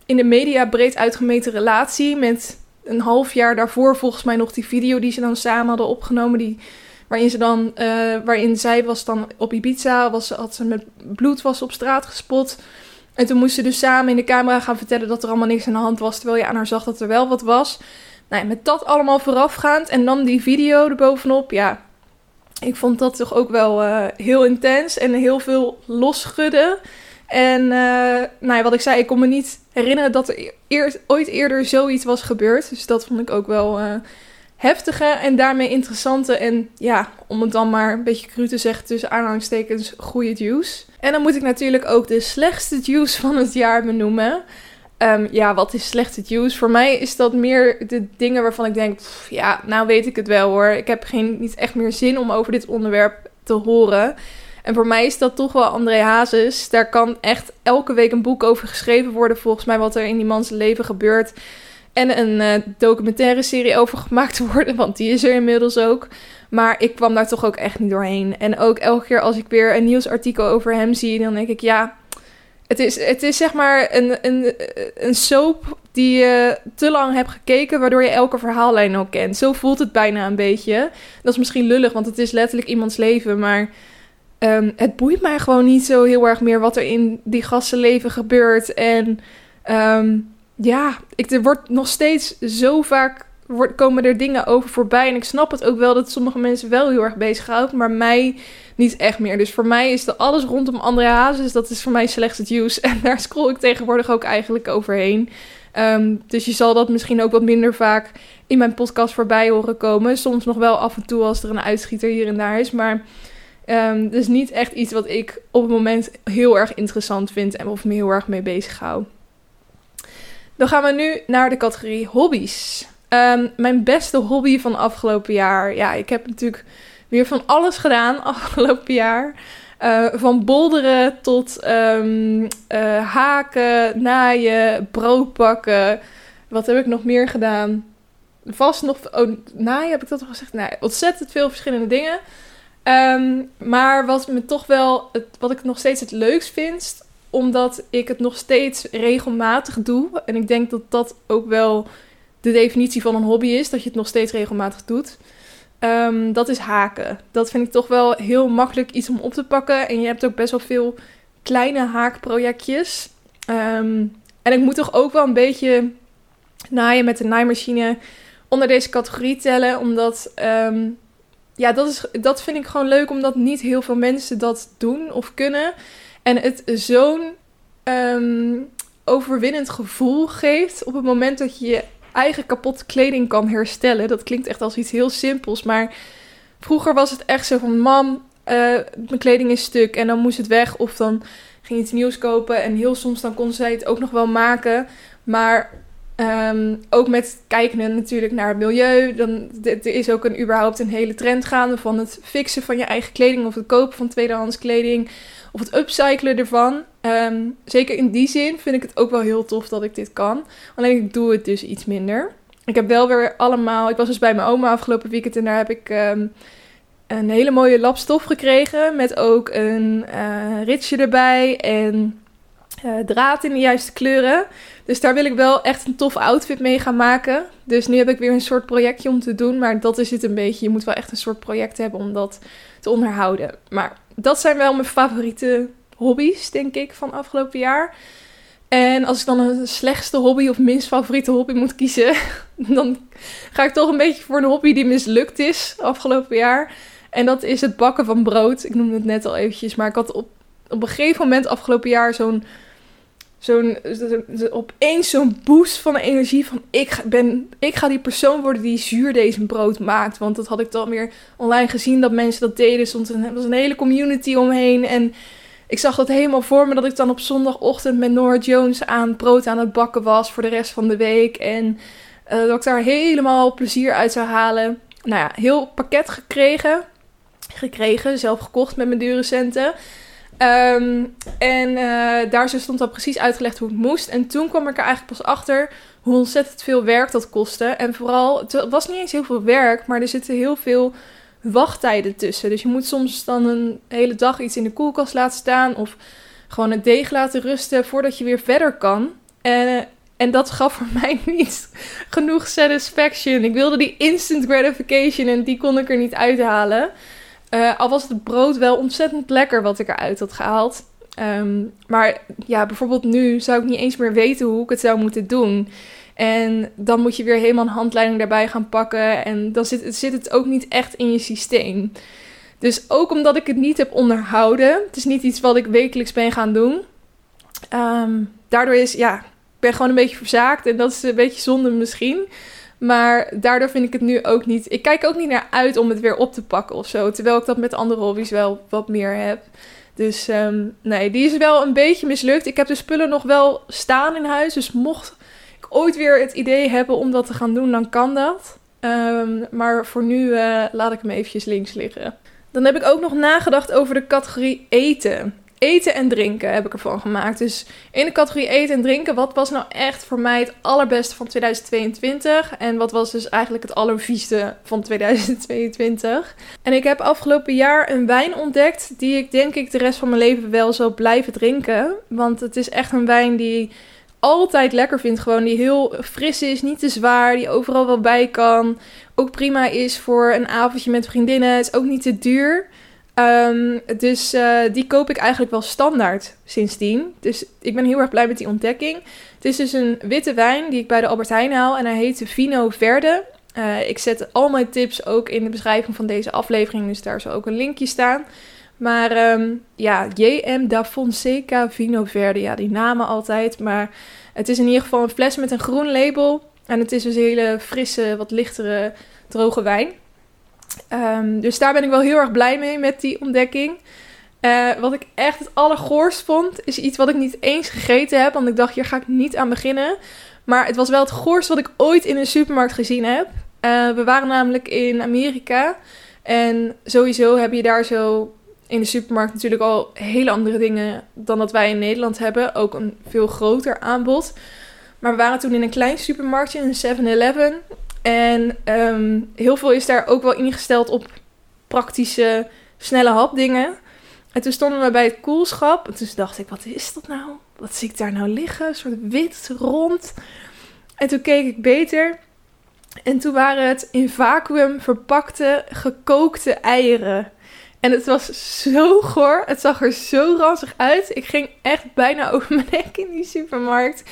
in de media breed uitgemeten relatie. Met een half jaar daarvoor volgens mij nog die video die ze dan samen hadden opgenomen. Die, waarin, ze dan, uh, waarin zij was dan op Ibiza, was, had ze met bloed was op straat gespot. En toen moesten ze dus samen in de camera gaan vertellen dat er allemaal niks aan de hand was. Terwijl je aan haar zag dat er wel wat was. Nou ja, met dat allemaal voorafgaand en dan die video erbovenop. Ja, ik vond dat toch ook wel uh, heel intens en heel veel losschudden. En uh, nou ja, wat ik zei, ik kon me niet herinneren dat er eer, ooit eerder zoiets was gebeurd. Dus dat vond ik ook wel heftige en daarmee interessante. En ja, om het dan maar een beetje cru te zeggen, tussen aanhalingstekens, goede juice. En dan moet ik natuurlijk ook de slechtste juice van het jaar benoemen. Um, ja, wat is slechte juice? Voor mij is dat meer de dingen waarvan ik denk, ja, nou weet ik het wel hoor. Ik heb geen, niet echt meer zin om over dit onderwerp te horen. En voor mij is dat toch wel André Hazes. Daar kan echt elke week een boek over geschreven worden, volgens mij, wat er in die mans leven gebeurt. En een uh, documentaire serie over gemaakt worden, want die is er inmiddels ook. Maar ik kwam daar toch ook echt niet doorheen. En ook elke keer als ik weer een nieuwsartikel over hem zie, dan denk ik, ja, het is, het is zeg maar een, een, een soap die je te lang hebt gekeken, waardoor je elke verhaallijn ook kent. Zo voelt het bijna een beetje. Dat is misschien lullig, want het is letterlijk iemands leven, maar um, het boeit mij gewoon niet zo heel erg meer wat er in die gastenleven gebeurt. En um, ja, ik, er wordt nog steeds zo vaak komen er dingen over voorbij. En ik snap het ook wel dat sommige mensen wel heel erg bezighoudt, maar mij niet echt meer. Dus voor mij is er alles rondom André Hazes, dat is voor mij slechts het En daar scroll ik tegenwoordig ook eigenlijk overheen. Um, dus je zal dat misschien ook wat minder vaak in mijn podcast voorbij horen komen. Soms nog wel af en toe als er een uitschieter hier en daar is. Maar um, dus niet echt iets wat ik op het moment heel erg interessant vind en of me heel erg mee bezig hou. Dan gaan we nu naar de categorie hobby's. Um, mijn beste hobby van afgelopen jaar. Ja, ik heb natuurlijk weer van alles gedaan afgelopen jaar. Uh, van bolderen tot um, uh, haken, naaien, brood bakken. Wat heb ik nog meer gedaan? Vast nog. Oh, naaien heb ik dat al gezegd? Nee, ontzettend veel verschillende dingen. Um, maar wat me toch wel. Het, wat ik nog steeds het leukst vind. Omdat ik het nog steeds regelmatig doe. En ik denk dat dat ook wel de definitie van een hobby is. Dat je het nog steeds regelmatig doet. Um, dat is haken. Dat vind ik toch wel heel makkelijk iets om op te pakken. En je hebt ook best wel veel kleine haakprojectjes. Um, en ik moet toch ook wel een beetje naaien met de naaimachine onder deze categorie tellen. Omdat, um, ja, dat, is, dat vind ik gewoon leuk. Omdat niet heel veel mensen dat doen of kunnen. En het zo'n overwinnend gevoel geeft op het moment dat je je eigen kapotte kleding kan herstellen. Dat klinkt echt als iets heel simpels, maar vroeger was het echt zo van: mam, uh, mijn kleding is stuk en dan moest het weg of dan ging je iets nieuws kopen en heel soms dan kon zij het ook nog wel maken, maar um, ook met kijken natuurlijk naar het milieu. Dan, er is ook een, überhaupt een hele trend gaande van het fixen van je eigen kleding of het kopen van tweedehands kleding of het upcyclen ervan. Um, zeker in die zin vind ik het ook wel heel tof dat ik dit kan. Alleen ik doe het dus iets minder. Ik heb wel weer allemaal. Ik was dus bij mijn oma afgelopen weekend en daar heb ik um, een hele mooie lap stof gekregen. Met ook een uh, ritsje erbij en uh, draad in de juiste kleuren. Dus daar wil ik wel echt een tof outfit mee gaan maken. Dus nu heb ik weer een soort projectje om te doen. Maar dat is het een beetje. Je moet wel echt een soort project hebben om dat te onderhouden. Maar dat zijn wel mijn favoriete hobby's, denk ik, van afgelopen jaar. En als ik dan een slechtste hobby of minst favoriete hobby moet kiezen, dan ga ik toch een beetje voor een hobby die mislukt is afgelopen jaar. En dat is het bakken van brood. Ik noemde het net al eventjes, maar ik had op, op een gegeven moment afgelopen jaar zo'n zo'n opeens zo'n boost van energie van ik ben ik ga die persoon worden die zuur deze brood maakt. Want dat had ik dan weer online gezien dat mensen dat deden. Stond er was een hele community omheen. En ik zag dat helemaal voor me dat ik dan op zondagochtend met Nora Jones aan brood aan het bakken was voor de rest van de week. En uh, dat ik daar helemaal plezier uit zou halen. Nou ja heel pakket gekregen gekregen zelf gekocht met mijn dure centen Ehm, en uh, daar stond dan precies uitgelegd hoe het moest. En toen kwam ik er eigenlijk pas achter hoe ontzettend veel werk dat kostte. En vooral, het was niet eens heel veel werk, maar er zitten heel veel wachttijden tussen. Dus je moet soms dan een hele dag iets in de koelkast laten staan of gewoon het deeg laten rusten voordat je weer verder kan. En, en dat gaf voor mij niet genoeg satisfaction. Ik wilde die instant gratification en die kon ik er niet uithalen. Uh, al was het brood wel ontzettend lekker wat ik eruit had gehaald. Ehm, maar ja, bijvoorbeeld nu zou ik niet eens meer weten hoe ik het zou moeten doen. En dan moet je weer helemaal een handleiding daarbij gaan pakken. En dan zit, zit het ook niet echt in je systeem. Dus ook omdat ik het niet heb onderhouden. Het is niet iets wat ik wekelijks ben gaan doen. Ehm, daardoor is, ja, ik ben gewoon een beetje verzaakt. En dat is een beetje zonde misschien. Maar daardoor vind ik het nu ook niet. Ik kijk ook niet naar uit om het weer op te pakken of zo. Terwijl ik dat met andere hobby's wel wat meer heb. Dus um, nee, die is wel een beetje mislukt. Ik heb de spullen nog wel staan in huis. Dus mocht ik ooit weer het idee hebben om dat te gaan doen, dan kan dat. Um, maar voor nu uh, laat ik hem eventjes links liggen. Dan heb ik ook nog nagedacht over de categorie eten eten en drinken heb ik ervan gemaakt. Dus in de categorie eten en drinken, wat was nou echt voor mij het allerbeste van 2022? En wat was dus eigenlijk het allervieste van 2022? En ik heb afgelopen jaar een wijn ontdekt die ik denk ik de rest van mijn leven wel zal blijven drinken. Want het is echt een wijn die altijd lekker vind. Gewoon die heel fris is, niet te zwaar, die overal wel bij kan. Ook prima is voor een avondje met vriendinnen. Het is ook niet te duur. Um, dus uh, die koop ik eigenlijk wel standaard sindsdien. Dus ik ben heel erg blij met die ontdekking. Het is dus een witte wijn die ik bij de Albert Heijn haal. En hij heet Vino Verde. Uh, ik zet al mijn tips ook in de beschrijving van deze aflevering. Dus daar zal ook een linkje staan. Maar um, ja, JM da Fonseca Vino Verde. Ja, die namen altijd. Maar het is in ieder geval een fles met een groen label. En het is dus een hele frisse, wat lichtere, droge wijn. Um, dus daar ben ik wel heel erg blij mee met die ontdekking. Uh, wat ik echt het allergoorst vond, is iets wat ik niet eens gegeten heb. Want ik dacht, hier ga ik niet aan beginnen. Maar het was wel het goorst wat ik ooit in een supermarkt gezien heb. Uh, we waren namelijk in Amerika. En sowieso heb je daar zo in de supermarkt natuurlijk al hele andere dingen dan dat wij in Nederland hebben. Ook een veel groter aanbod. Maar we waren toen in een klein supermarktje, een 7-Eleven. En um, heel veel is daar ook wel ingesteld op praktische, snelle hapdingen. En toen stonden we bij het koelschap. En toen dacht ik, wat is dat nou? Wat zie ik daar nou liggen? Een soort wit, rond. En toen keek ik beter. En toen waren het in vacuüm verpakte, gekookte eieren. En het was zo goor. Het zag er zo ranzig uit. Ik ging echt bijna over mijn nek in die supermarkt.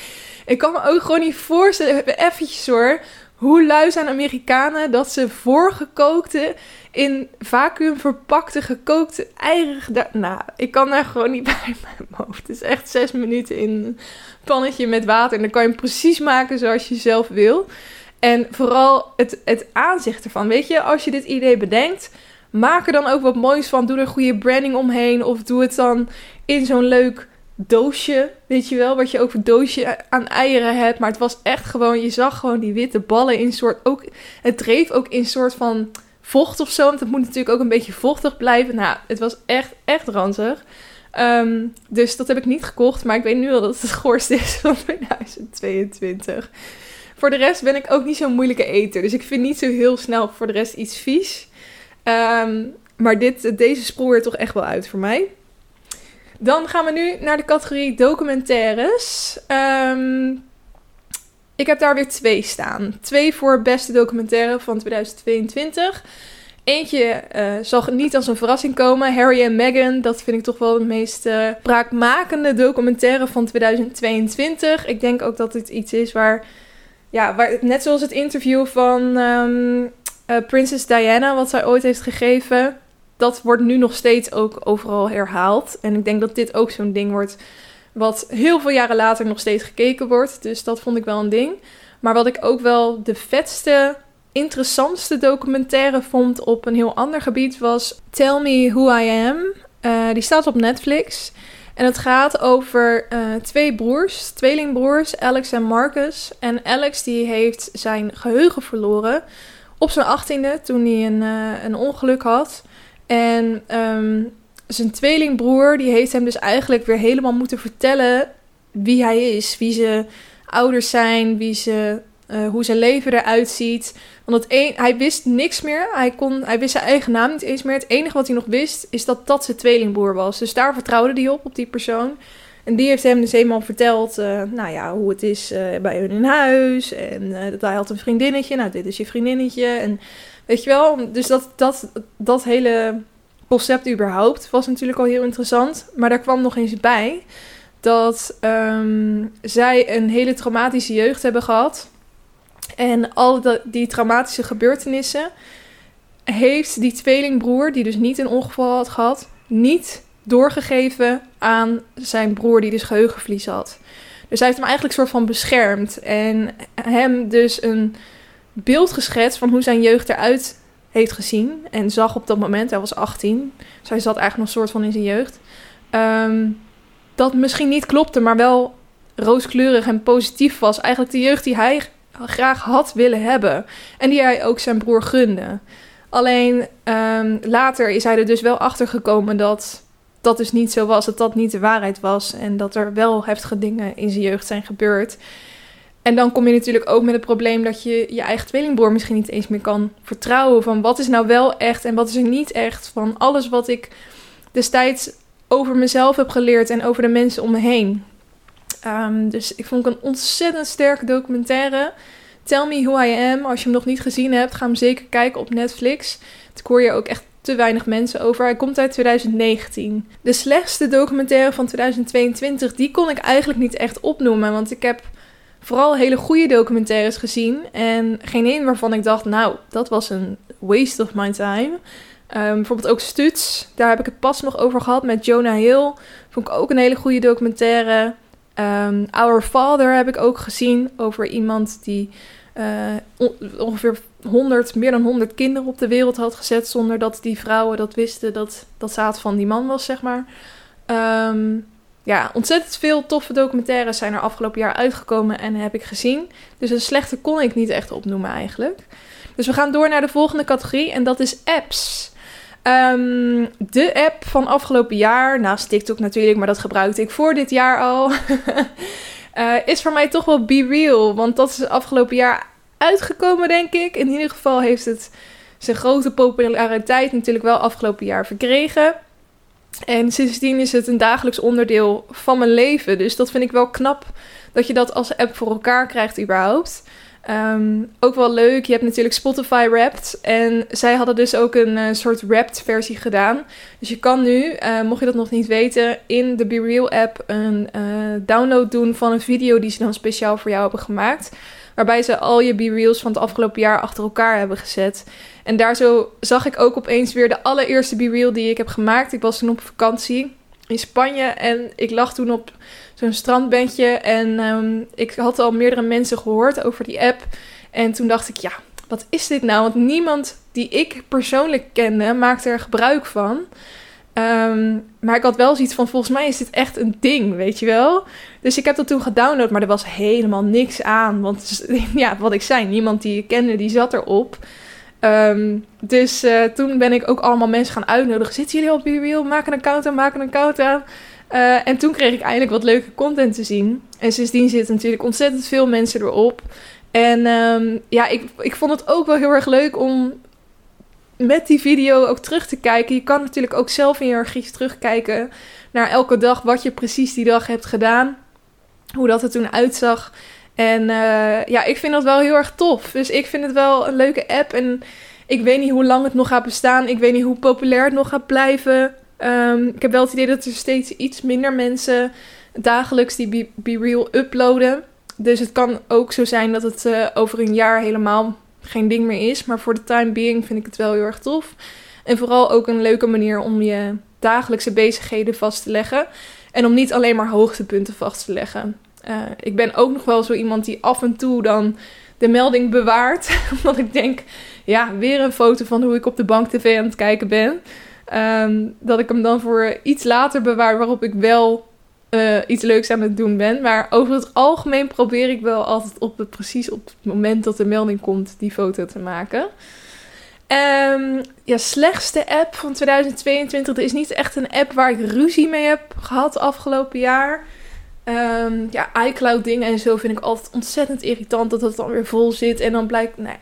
Ik kan me ook gewoon niet voorstellen. Eventjes hoor hoe lui zijn Amerikanen dat ze voorgekookte, in vacuüm verpakte gekookte eieren Nou, ik kan daar gewoon niet bij mijn hoofd. Het is echt zes minuten in een pannetje met water. En dan kan je hem precies maken zoals je zelf wil. En vooral het, het aanzicht ervan. Weet je, als je dit idee bedenkt, maak er dan ook wat moois van. Doe er goede branding omheen. Of doe het dan in zo'n leuk doosje, weet je wel, wat je ook een doosje aan eieren hebt. Maar het was echt gewoon, je zag gewoon die witte ballen in soort, ook, het dreef ook in soort van vocht of zo. Want het moet natuurlijk ook een beetje vochtig blijven. Nou, het was echt, echt ranzig. Ehm, dus dat heb ik niet gekocht, maar ik weet nu al dat het goorste is van 2022. Voor de rest ben ik ook niet zo'n moeilijke eter. Dus ik vind niet zo heel snel voor de rest iets vies. Ehm, maar dit, deze sprong er toch echt wel uit voor mij. Dan gaan we nu naar de categorie documentaires. Um, ik heb daar weer twee staan. Twee voor beste documentaire van 2022. Eentje uh, zal niet als een verrassing komen. Harry en Meghan. Dat vind ik toch wel de meest uh, documentaire van 2022. Ik denk ook dat dit iets is waar. Ja, waar, net zoals het interview van um, Prinses Diana, wat zij ooit heeft gegeven dat wordt nu nog steeds ook overal herhaald. En ik denk dat dit ook zo'n ding wordt wat heel veel jaren later nog steeds gekeken wordt. Dus dat vond ik wel een ding. Maar wat ik ook wel de vetste, interessantste documentaire vond op een heel ander gebied was Tell Me Who I Am. Uh, die staat op Netflix. En het gaat over uh, twee broers, tweelingbroers, Alex en Marcus. En Alex die heeft zijn geheugen verloren op zijn achttiende toen hij een, uh, een ongeluk had. En um, zijn tweelingbroer, die heeft hem dus eigenlijk weer helemaal moeten vertellen wie hij is. Wie zijn ouders zijn, wie ze, uh, hoe zijn leven eruit ziet. Want het hij wist niks meer. Hij, kon, hij wist zijn eigen naam niet eens meer. Het enige wat hij nog wist, is dat dat zijn tweelingbroer was. Dus daar vertrouwde hij op, op die persoon. En die heeft hem dus eenmaal verteld, uh, nou ja, hoe het is uh, bij hun in huis. En dat hij had een vriendinnetje. Nou, dit is je vriendinnetje. En weet je wel, dus dat, dat, dat hele concept überhaupt was natuurlijk al heel interessant. Maar daar kwam nog eens bij dat um, zij een hele traumatische jeugd hebben gehad. En al die traumatische gebeurtenissen heeft die tweelingbroer, die dus niet een ongeval had gehad, niet doorgegeven aan zijn broer die dus geheugenverlies had. Dus hij heeft hem eigenlijk soort van beschermd en hem dus een beeld geschetst van hoe zijn jeugd eruit heeft gezien en zag op dat moment, hij was 18, dus hij zat eigenlijk nog een soort van in zijn jeugd, um, dat misschien niet klopte, maar wel rooskleurig en positief was. Eigenlijk de jeugd die hij graag had willen hebben en die hij ook zijn broer gunde. Alleen um, later is hij er dus wel achter gekomen dat dat dus niet zo was, dat dat niet de waarheid was en dat er wel heftige dingen in zijn jeugd zijn gebeurd. En dan kom je natuurlijk ook met het probleem dat je je eigen tweelingbroer misschien niet eens meer kan vertrouwen. Van wat is nou wel echt en wat is er niet echt. Van alles wat ik destijds over mezelf heb geleerd en over de mensen om me heen. Um, dus ik vond het een ontzettend sterke documentaire. Tell Me Who I Am. Als je hem nog niet gezien hebt, ga hem zeker kijken op Netflix. Het hoor je ook echt te weinig mensen over. Hij komt uit 2019. De slechtste documentaire van 2022, die kon ik eigenlijk niet echt opnoemen. Want ik heb vooral hele goede documentaires gezien. En geen één waarvan ik dacht, nou, dat was een waste of my time. Um, bijvoorbeeld ook Stuts, daar heb ik het pas nog over gehad met Jonah Hill. Vond ik ook een hele goede documentaire. Um, Our Father heb ik ook gezien over iemand die uh, ongeveer 100, meer dan 100 kinderen op de wereld had gezet. Zonder dat die vrouwen dat wisten dat dat zaad van die man was, zeg maar. Um, ja, ontzettend veel toffe documentaires zijn er afgelopen jaar uitgekomen en heb ik gezien. Dus een slechte kon ik niet echt opnoemen eigenlijk. Dus we gaan door naar de volgende categorie en dat is apps. Um, de app van afgelopen jaar, naast TikTok natuurlijk, maar dat gebruikte ik voor dit jaar al, uh, is voor mij toch wel Be Real. Want dat is afgelopen jaar uitgekomen, denk ik. In ieder geval heeft het zijn grote populariteit natuurlijk wel afgelopen jaar verkregen. En sindsdien is het een dagelijks onderdeel van mijn leven. Dus dat vind ik wel knap dat je dat als app voor elkaar krijgt überhaupt. Um, ook wel leuk, je hebt natuurlijk Spotify Wrapped. En zij hadden dus ook een uh, soort Wrapped versie gedaan. Dus je kan nu, uh, mocht je dat nog niet weten, in de Be Real app een uh, download doen van een video die ze dan speciaal voor jou hebben gemaakt. Waarbij ze al je Be Reals van het afgelopen jaar achter elkaar hebben gezet. En daar zo zag ik ook opeens weer de allereerste Be Real die ik heb gemaakt. Ik was toen op vakantie in Spanje en ik lag toen op zo'n strandbandje. En um, ik had al meerdere mensen gehoord over die app. En toen dacht ik, ja, wat is dit nou? Want niemand die ik persoonlijk kende maakte er gebruik van. Um, maar ik had wel zoiets van, volgens mij is dit echt een ding, weet je wel? Dus ik heb dat toen gedownload, maar er was helemaal niks aan. Want ja, wat ik zei, niemand die ik kende, die zat erop. Um, dus uh, toen ben ik ook allemaal mensen gaan uitnodigen. Zitten jullie op BeReal? Maak een account aan, maak een account aan. Uh, en toen kreeg ik eindelijk wat leuke content te zien. En sindsdien zitten natuurlijk ontzettend veel mensen erop. En um, ja, ik, ik vond het ook wel heel erg leuk om met die video ook terug te kijken. Je kan natuurlijk ook zelf in je archief terugkijken naar elke dag wat je precies die dag hebt gedaan. Hoe dat er toen uitzag. En uh, ja, ik vind dat wel heel erg tof. Dus ik vind het wel een leuke app. En ik weet niet hoe lang het nog gaat bestaan. Ik weet niet hoe populair het nog gaat blijven. Um, ik heb wel het idee dat er steeds iets minder mensen dagelijks die Be, Real uploaden. Dus het kan ook zo zijn dat het uh, over een jaar helemaal geen ding meer is. Maar voor de time being vind ik het wel heel erg tof. En vooral ook een leuke manier om je dagelijkse bezigheden vast te leggen. En om niet alleen maar hoogtepunten vast te leggen. Uh, ik ben ook nog wel zo iemand die af en toe dan de melding bewaart. Omdat ik denk, ja, weer een foto van hoe ik op de bank tv aan het kijken ben. Um, dat ik hem dan voor iets later bewaar waarop ik wel uh, iets leuks aan het doen ben. Maar over het algemeen probeer ik wel altijd op het, precies op het moment dat de melding komt die foto te maken. Um, ja, slechtste app van 2022. Er is niet echt een app waar ik ruzie mee heb gehad afgelopen jaar. Um, ja, iCloud dingen en zo vind ik altijd ontzettend irritant dat het dan weer vol zit. En dan blijkt, nee,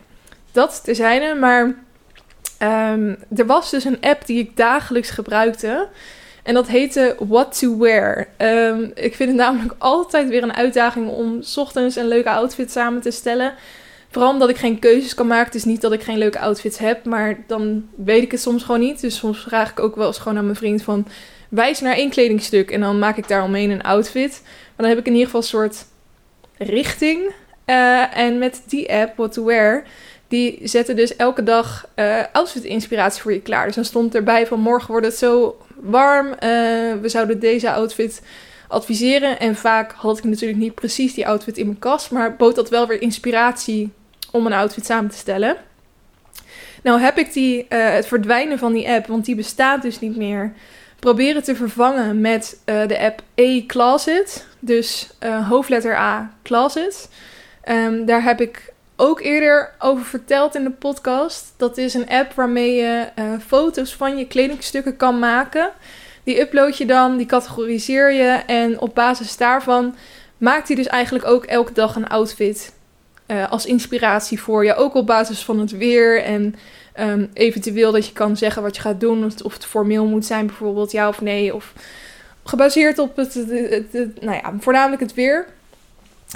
dat terzijde. Maar um, er was dus een app die ik dagelijks gebruikte. En dat heette What to Wear. Um, ik vind het namelijk altijd weer een uitdaging om ochtends een leuke outfit samen te stellen. Vooral omdat ik geen keuzes kan maken. Het is niet dat ik geen leuke outfits heb, maar dan weet ik het soms gewoon niet. Dus soms vraag ik ook wel eens gewoon aan mijn vriend van... wijs naar één kledingstuk en dan maak ik daar omheen een outfit. Maar dan heb ik in ieder geval een soort richting. Uh, en met die app, What to Wear, die zetten dus elke dag uh, outfit inspiratie voor je klaar. Dus dan stond erbij van morgen wordt het zo warm. Uh, we zouden deze outfit adviseren. En vaak had ik natuurlijk niet precies die outfit in mijn kast, maar bood dat wel weer inspiratie om een outfit samen te stellen. Nou heb ik die, uh, het verdwijnen van die app, want die bestaat dus niet meer, proberen te vervangen met uh, de app A-Closet. Dus hoofdletter A, Closet. Um, daar heb ik ook eerder over verteld in de podcast. Dat is een app waarmee je foto's van je kledingstukken kan maken. Die upload je dan, die categoriseer je en op basis daarvan maakt hij dus eigenlijk ook elke dag een outfit uh, als inspiratie voor je. Ook op basis van het weer en um, eventueel dat je kan zeggen wat je gaat doen. Of het, formeel moet zijn, bijvoorbeeld ja of nee. Of gebaseerd op het, het, nou ja, voornamelijk het weer.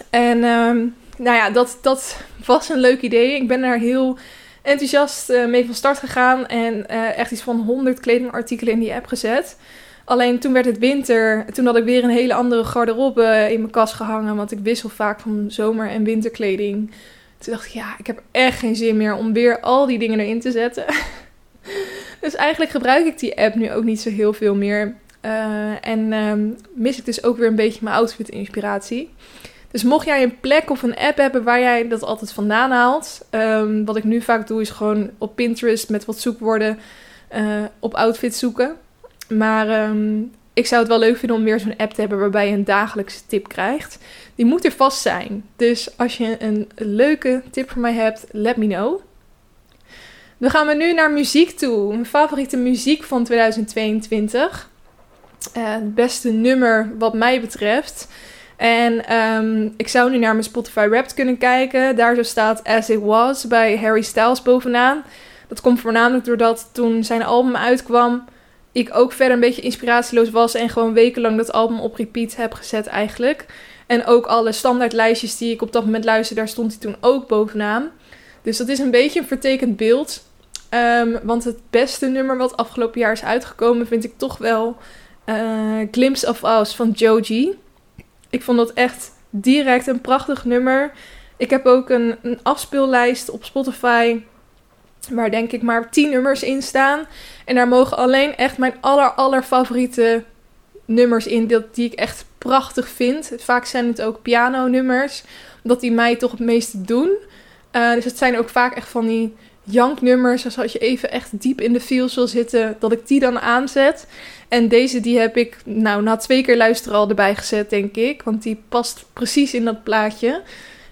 En um, nou ja, dat, dat was een leuk idee. Ik ben daar heel enthousiast uh, mee van start gegaan. En uh, echt iets van 100 kledingartikelen in die app gezet. Alleen toen werd het winter. Toen had ik weer een hele andere garderobe in mijn kast gehangen. Want ik wissel vaak van zomer- en winterkleding. Toen dacht ik, ja, ik heb echt geen zin meer om weer al die dingen erin te zetten. dus eigenlijk gebruik ik die app nu ook niet zo heel veel meer. Uh, en um, mis ik dus ook weer een beetje mijn outfit inspiratie. Dus mocht jij een plek of een app hebben waar jij dat altijd vandaan haalt. Um, wat ik nu vaak doe is gewoon op Pinterest met wat zoekwoorden uh, op outfit zoeken. Maar um, ik zou het wel leuk vinden om weer zo'n app te hebben waarbij je een dagelijkse tip krijgt. Die moet er vast zijn. Dus als je een leuke tip voor mij hebt, let me know. Dan gaan we nu naar muziek toe. Mijn favoriete muziek van 2022. Uh, het beste nummer wat mij betreft. En um, ik zou nu naar mijn Spotify Wrapped kunnen kijken. Daar zo staat As It Was bij Harry Styles bovenaan. Dat komt voornamelijk doordat toen zijn album uitkwam ik ook verder een beetje inspiratieloos was en gewoon wekenlang dat album op repeat heb gezet eigenlijk. En ook alle standaardlijstjes die ik op dat moment luisterde, daar stond hij toen ook bovenaan. Dus dat is een beetje een vertekend beeld. Um, want het beste nummer wat afgelopen jaar is uitgekomen vind ik toch wel uh, Glimpse of Us van Joji. Ik vond dat echt direct een prachtig nummer. Ik heb ook een, een afspeellijst op Spotify waar denk ik maar 10 nummers in staan. En daar mogen alleen echt mijn aller, aller favoriete nummers in, die, ik echt prachtig vind. Vaak zijn het ook piano-nummers, omdat die mij toch het meeste doen. Uh, dus het zijn ook vaak echt van die janknummers, dus als je even echt diep in de feels wil zitten, dat ik die dan aanzet. En deze die heb ik nou na twee keer luisteren al erbij gezet, denk ik, want die past precies in dat plaatje.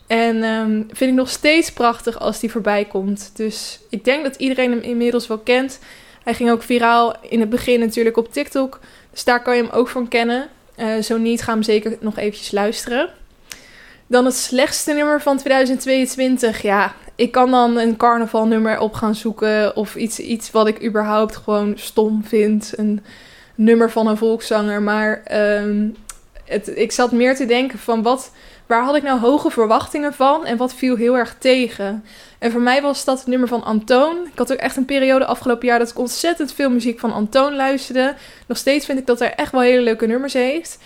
En um, vind ik nog steeds prachtig als die voorbij komt. Dus ik denk dat iedereen hem inmiddels wel kent. Hij ging ook viraal in het begin natuurlijk op TikTok. Dus daar kan je hem ook van kennen. Uh, zo niet, ga hem zeker nog eventjes luisteren. Dan het slechtste nummer van 2022. Ja, ik kan dan een carnavalnummer op gaan zoeken. Of iets, iets wat ik überhaupt gewoon stom vind. Een nummer van een volkszanger. Maar um, het, ik zat meer te denken van wat waar had ik nou hoge verwachtingen van en wat viel heel erg tegen? En voor mij was dat het nummer van Antoon. Ik had ook echt een periode afgelopen jaar dat ik ontzettend veel muziek van Antoon luisterde. Nog steeds vind ik dat hij echt wel hele leuke nummers heeft.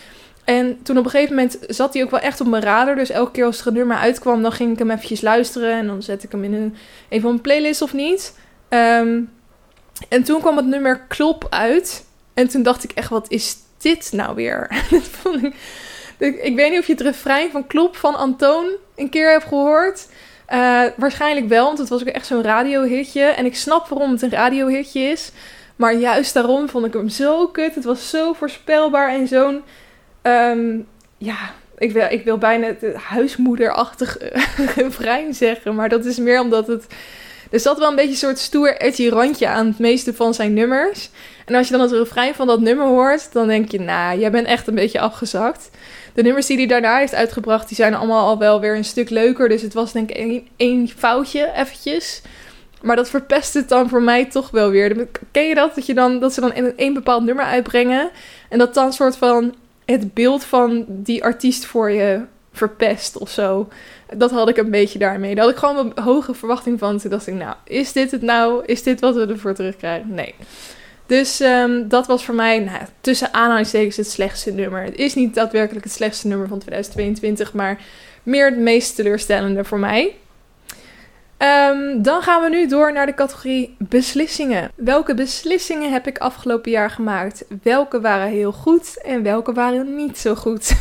En toen op een gegeven moment zat hij ook wel echt op mijn radar. Dus elke keer als er een nummer uitkwam, dan ging ik hem eventjes luisteren. En dan zet ik hem in een, een van mijn playlist of niet. Um, en toen kwam het nummer Klop uit. En toen dacht ik echt, wat is dit nou weer? ik weet niet of je het refrein van Klop van Antoon een keer hebt gehoord. Uh, waarschijnlijk wel, want het was ook echt zo'n radiohitje. En ik snap waarom het een radiohitje is. Maar juist daarom vond ik hem zo kut. Het was zo voorspelbaar en zo'n... Um, ja, ik wil, ik wil bijna het huismoederachtig refrein zeggen. Maar dat is meer omdat het Er zat wel een beetje een soort stoer edgy randje aan het meeste van zijn nummers. En als je dan het refrein van dat nummer hoort, dan denk je, nou, jij bent echt een beetje afgezakt. De nummers die hij daarna heeft uitgebracht, die zijn allemaal al wel weer een stuk leuker. Dus het was denk ik één, één foutje eventjes. Maar dat verpest het dan voor mij toch wel weer. Ken je dat? Dat, je dan, dat ze dan een, een bepaald nummer uitbrengen. En dat dan soort van het beeld van die artiest voor je verpest of zo. Dat had ik een beetje daarmee. Daar had ik gewoon een hoge verwachting van. Toen dacht ik, nou, is dit het nou? Is dit wat we ervoor terugkrijgen? Nee. Dus um, dat was voor mij nou, tussen aanhalingstekens het slechtste nummer. Het is niet daadwerkelijk het slechtste nummer van 2022, maar meer het meest teleurstellende voor mij. Um, dan gaan we nu door naar de categorie beslissingen. Welke beslissingen heb ik afgelopen jaar gemaakt? Welke waren heel goed en welke waren niet zo goed?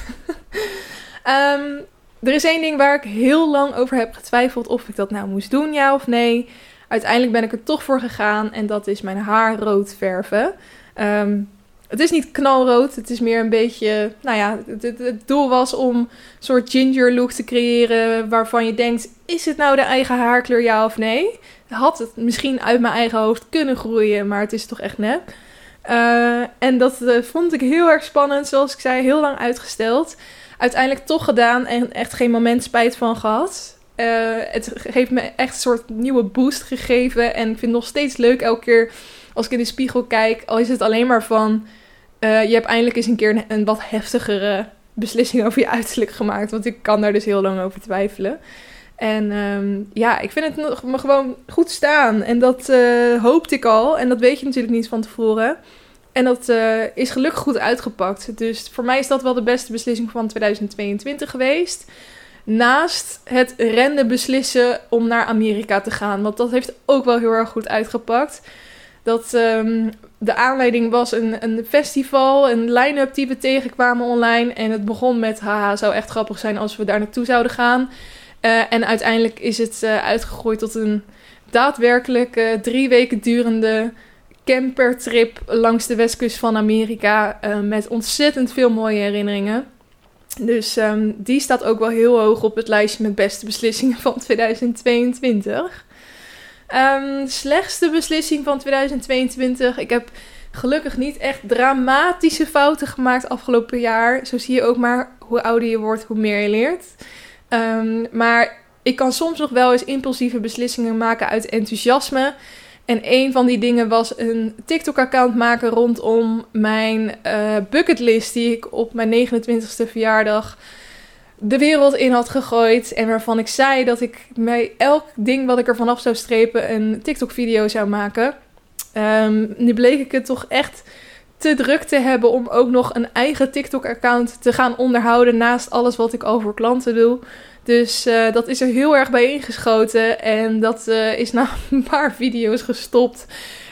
um, er is één ding waar ik heel lang over heb getwijfeld of ik dat nou moest doen, ja of nee. Uiteindelijk ben ik er toch voor gegaan en dat is mijn haar rood verven. Um, het is niet knalrood, het is meer een beetje. Nou ja, het, doel was om een soort ginger look te creëren. waarvan je denkt: is het nou de eigen haarkleur, ja of nee? Had het misschien uit mijn eigen hoofd kunnen groeien, maar het is toch echt nep. Uh, en dat uh, vond ik heel erg spannend, zoals ik zei, heel lang uitgesteld. Uiteindelijk toch gedaan en echt geen moment spijt van gehad. Uh, het heeft me echt een soort nieuwe boost gegeven. En ik vind het nog steeds leuk elke keer als ik in de spiegel kijk. Al is het alleen maar van uh, je hebt eindelijk eens een keer een, wat heftigere beslissing over je uiterlijk gemaakt. Want ik kan daar dus heel lang over twijfelen. En um, ja, ik vind het nog me gewoon goed staan. En dat uh, hoopte ik al. En dat weet je natuurlijk niet van tevoren. En dat uh, is gelukkig goed uitgepakt. Dus voor mij is dat wel de beste beslissing van 2022 geweest. Naast het rennen beslissen om naar Amerika te gaan. Want dat heeft ook wel heel erg goed uitgepakt. Dat um, de aanleiding was een, een festival, een line-up die we tegenkwamen online. En het begon met, haha, zou echt grappig zijn als we daar naartoe zouden gaan. Uh, en uiteindelijk is het uh, uitgegroeid tot een daadwerkelijk uh, drie weken durende campertrip langs de westkust van Amerika. met ontzettend veel mooie herinneringen. Dus um, die staat ook wel heel hoog op het lijstje met beste beslissingen van 2022. Um, slechtste beslissing van 2022. Ik heb gelukkig niet echt dramatische fouten gemaakt afgelopen jaar. Zo zie je ook maar hoe ouder je wordt, hoe meer je leert. Um, maar ik kan soms nog wel eens impulsieve beslissingen maken uit enthousiasme. En een van die dingen was een TikTok-account maken rondom mijn uh, bucketlist die ik op mijn 29ste verjaardag de wereld in had gegooid. En waarvan ik zei dat ik met elk ding wat ik er vanaf zou strepen een TikTok-video zou maken. Um, nu bleek ik het toch echt te druk te hebben om ook nog een eigen TikTok-account te gaan onderhouden naast alles wat ik al voor klanten doe. Dus uh, dat is er heel erg bij ingeschoten en dat uh, is na een paar video's gestopt.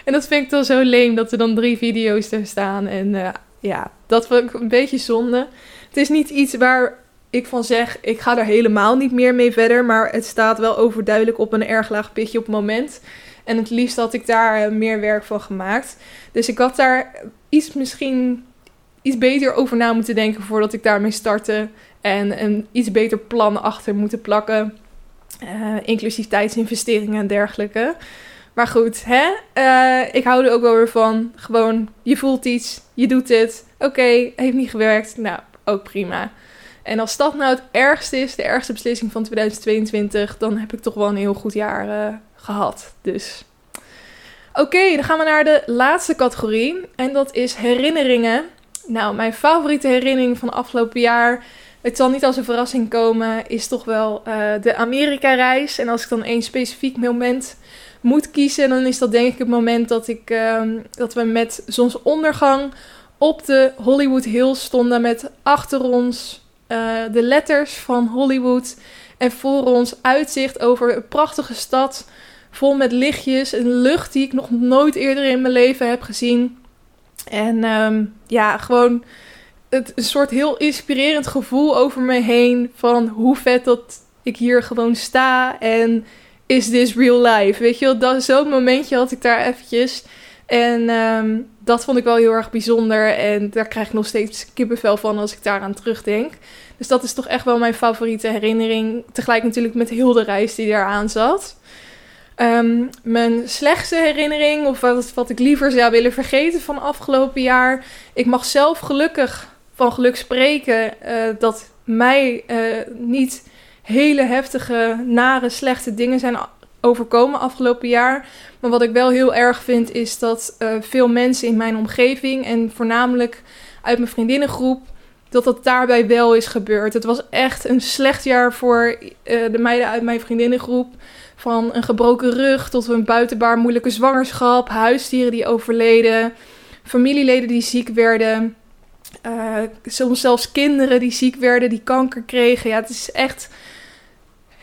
En dat vind ik dan zo leem dat er dan drie video's er staan. En uh, ja, dat vond ik een beetje zonde. Het is niet iets waar ik van zeg, ik ga er helemaal niet meer mee verder. Maar het staat wel overduidelijk op een erg laag pitje op het moment. En het liefst had ik daar eh, meer werk van gemaakt. Dus ik had daar iets misschien iets beter over na moeten denken voordat ik daarmee startte. En een iets beter plan achter moeten plakken. Uh, inclusief tijdsinvesteringen en dergelijke. Maar goed, hè? Uh, ik hou er ook wel weer van. Gewoon, je voelt iets, je doet het. Oké, heeft niet gewerkt. Nou, ook prima. En als dat nou het ergste is, de ergste beslissing van 2022, dan heb ik toch wel een heel goed jaar uh, gehad. Dus. Oké, dan gaan we naar de laatste categorie. En dat is herinneringen. Nou, mijn favoriete herinnering van afgelopen jaar. Het zal niet als een verrassing komen, is toch wel uh, de Amerika-reis. En als ik dan één specifiek moment moet kiezen, dan is dat denk ik het moment dat, ik, uh, dat we met zonsondergang op de Hollywood Hills stonden met achter ons uh, de letters van Hollywood. En voor ons uitzicht over een prachtige stad. Vol met lichtjes. Een lucht die ik nog nooit eerder in mijn leven heb gezien. En um, ja, gewoon het, een soort heel inspirerend gevoel over me heen. Van hoe vet dat ik hier gewoon sta. En is this real life? Weet je wel, zo'n momentje had ik daar eventjes. En um, dat vond ik wel heel erg bijzonder. En daar krijg ik nog steeds kippenvel van als ik daaraan terugdenk. Dus dat is toch echt wel mijn favoriete herinnering. Tegelijk natuurlijk met heel de reis die eraan zat. Ehm, mijn slechtste herinnering, of wat, wat ik liever zou willen vergeten van afgelopen jaar. Ik mag zelf gelukkig van geluk spreken uh, dat mij uh, niet hele heftige, nare, slechte dingen zijn overkomen afgelopen jaar. Maar wat ik wel heel erg vind, is dat uh, veel mensen in mijn omgeving en voornamelijk uit mijn vriendinnengroep, dat dat daarbij wel is gebeurd. Het was echt een slecht jaar voor uh, de meiden uit mijn vriendinnengroep. Van een gebroken rug tot een buitenbaar moeilijke zwangerschap, huisdieren die overleden, familieleden die ziek werden. Uh, soms zelfs kinderen die ziek werden, die kanker kregen. Ja, het is echt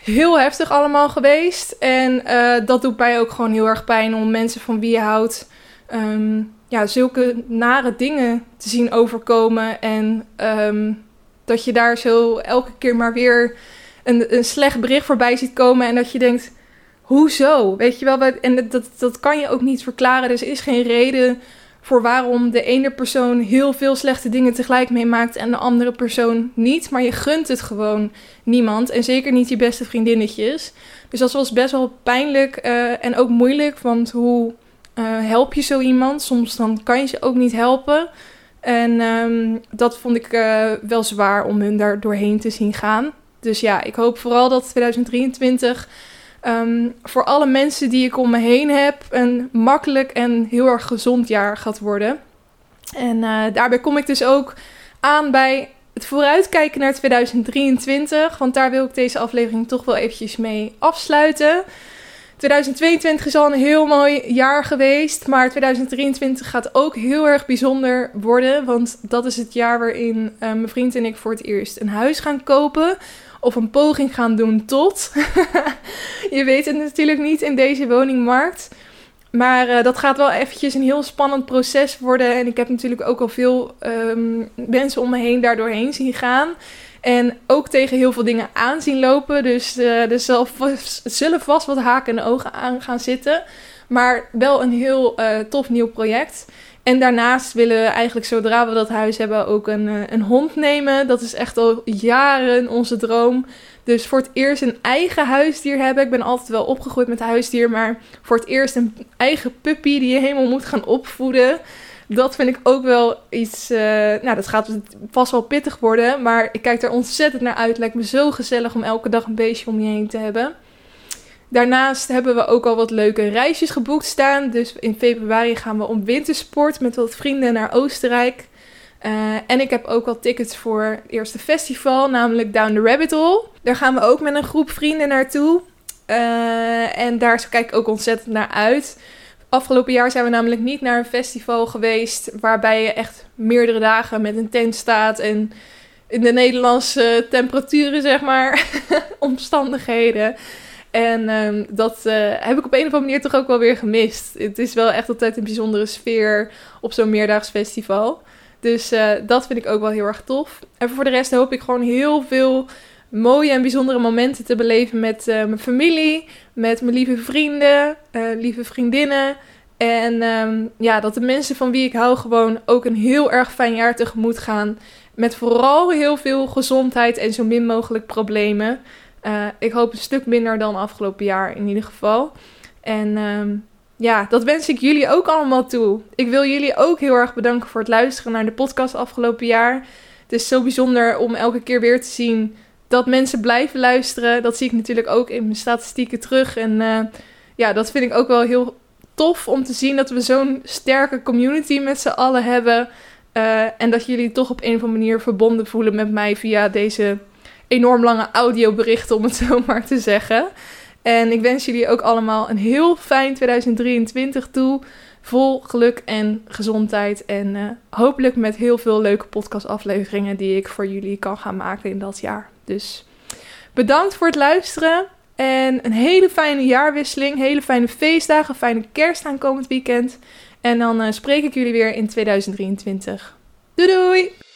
heel heftig allemaal geweest. En uh, dat doet mij ook gewoon heel erg pijn om mensen van wie je houdt. Um, ja, zulke nare dingen te zien overkomen. En um, dat je daar zo elke keer maar weer een, een slecht bericht voorbij ziet komen. En dat je denkt, hoezo? Weet je wel, en dat, dat kan je ook niet verklaren. Dus is geen reden voor waarom de ene persoon heel veel slechte dingen tegelijk meemaakt en de andere persoon niet. Maar je gunt het gewoon niemand. En zeker niet je beste vriendinnetjes. Dus dat was best wel pijnlijk uh, en ook moeilijk. Want hoe uh, help je zo iemand? Soms dan kan je ze ook niet helpen. En um, dat vond ik uh, wel zwaar om hun daar doorheen te zien gaan. Dus ja, ik hoop vooral dat 2023 um, voor alle mensen die ik om me heen heb een makkelijk en heel erg gezond jaar gaat worden. En uh, daarbij kom ik dus ook aan bij het vooruitkijken naar 2023. Want daar wil ik deze aflevering toch wel eventjes mee afsluiten. 2022 is al een heel mooi jaar geweest. Maar 2023 gaat ook heel erg bijzonder worden. Want dat is het jaar waarin uh, mijn vriend en ik voor het eerst een huis gaan kopen of een poging gaan doen tot. je weet het natuurlijk niet in deze woningmarkt. Maar uh, dat gaat wel eventjes een heel spannend proces worden. En ik heb natuurlijk ook al veel um, mensen om me heen daardoorheen zien gaan. En ook tegen heel veel dingen aan zien lopen. Dus uh, er zullen vast wat haken en ogen aan gaan zitten. Maar wel een heel uh, tof nieuw project. En daarnaast willen we eigenlijk zodra we dat huis hebben ook een, eh, een hond nemen. Dat is echt al jaren onze droom. Dus voor het eerst een eigen huisdier hebben. Ik ben altijd wel opgegroeid met huisdier. Maar voor het eerst een eigen puppy die je helemaal moet gaan opvoeden. Dat vind ik ook wel iets. Uh, nou, dat gaat vast wel pittig worden. Maar ik kijk er ontzettend naar uit. Lijkt me zo gezellig om elke dag een beestje om je heen te hebben. Daarnaast hebben we ook al wat leuke reisjes geboekt staan. Dus in februari gaan we om wintersport met wat vrienden naar Oostenrijk. Uh, en ik heb ook al tickets voor het eerste festival, namelijk Down the Rabbit Hole. Daar gaan we ook met een groep vrienden naartoe. Uh, en daar kijk ik ook ontzettend naar uit. Afgelopen jaar zijn we namelijk niet naar een festival geweest waarbij je echt meerdere dagen met een tent staat en in de Nederlandse temperaturen, zeg maar, omstandigheden. En um, dat uh, heb ik op een of andere manier toch ook wel weer gemist. Het is wel echt altijd een bijzondere sfeer op zo'n meerdaags festival. Dus uh, dat vind ik ook wel heel erg tof. En voor de rest hoop ik gewoon heel veel mooie en bijzondere momenten te beleven met uh, mijn familie, met mijn lieve vrienden, lieve vriendinnen. En um, ja, dat de mensen van wie ik hou gewoon ook een heel erg fijn jaar tegemoet gaan. Met vooral heel veel gezondheid en zo min mogelijk problemen. Uh, ik hoop een stuk minder dan afgelopen jaar in ieder geval. En um, ja, dat wens ik jullie ook allemaal toe. Ik wil jullie ook heel erg bedanken voor het luisteren naar de podcast afgelopen jaar. Het is zo bijzonder om elke keer weer te zien dat mensen blijven luisteren. Dat zie ik natuurlijk ook in mijn statistieken terug. En uh, ja, dat vind ik ook wel heel tof om te zien dat we zo'n sterke community met z'n allen hebben. Uh, en dat jullie toch op een of andere manier verbonden voelen met mij via deze enorm lange audioberichten, om het zo maar te zeggen. En ik wens jullie ook allemaal een heel fijn 2023 toe. Vol geluk en gezondheid. En uh, hopelijk met heel veel leuke podcastafleveringen die ik voor jullie kan gaan maken in dat jaar. Dus bedankt voor het luisteren. En een hele fijne jaarwisseling. Hele fijne feestdagen. Fijne kerst aankomend weekend. En dan uh, spreek ik jullie weer in 2023. Doei doei!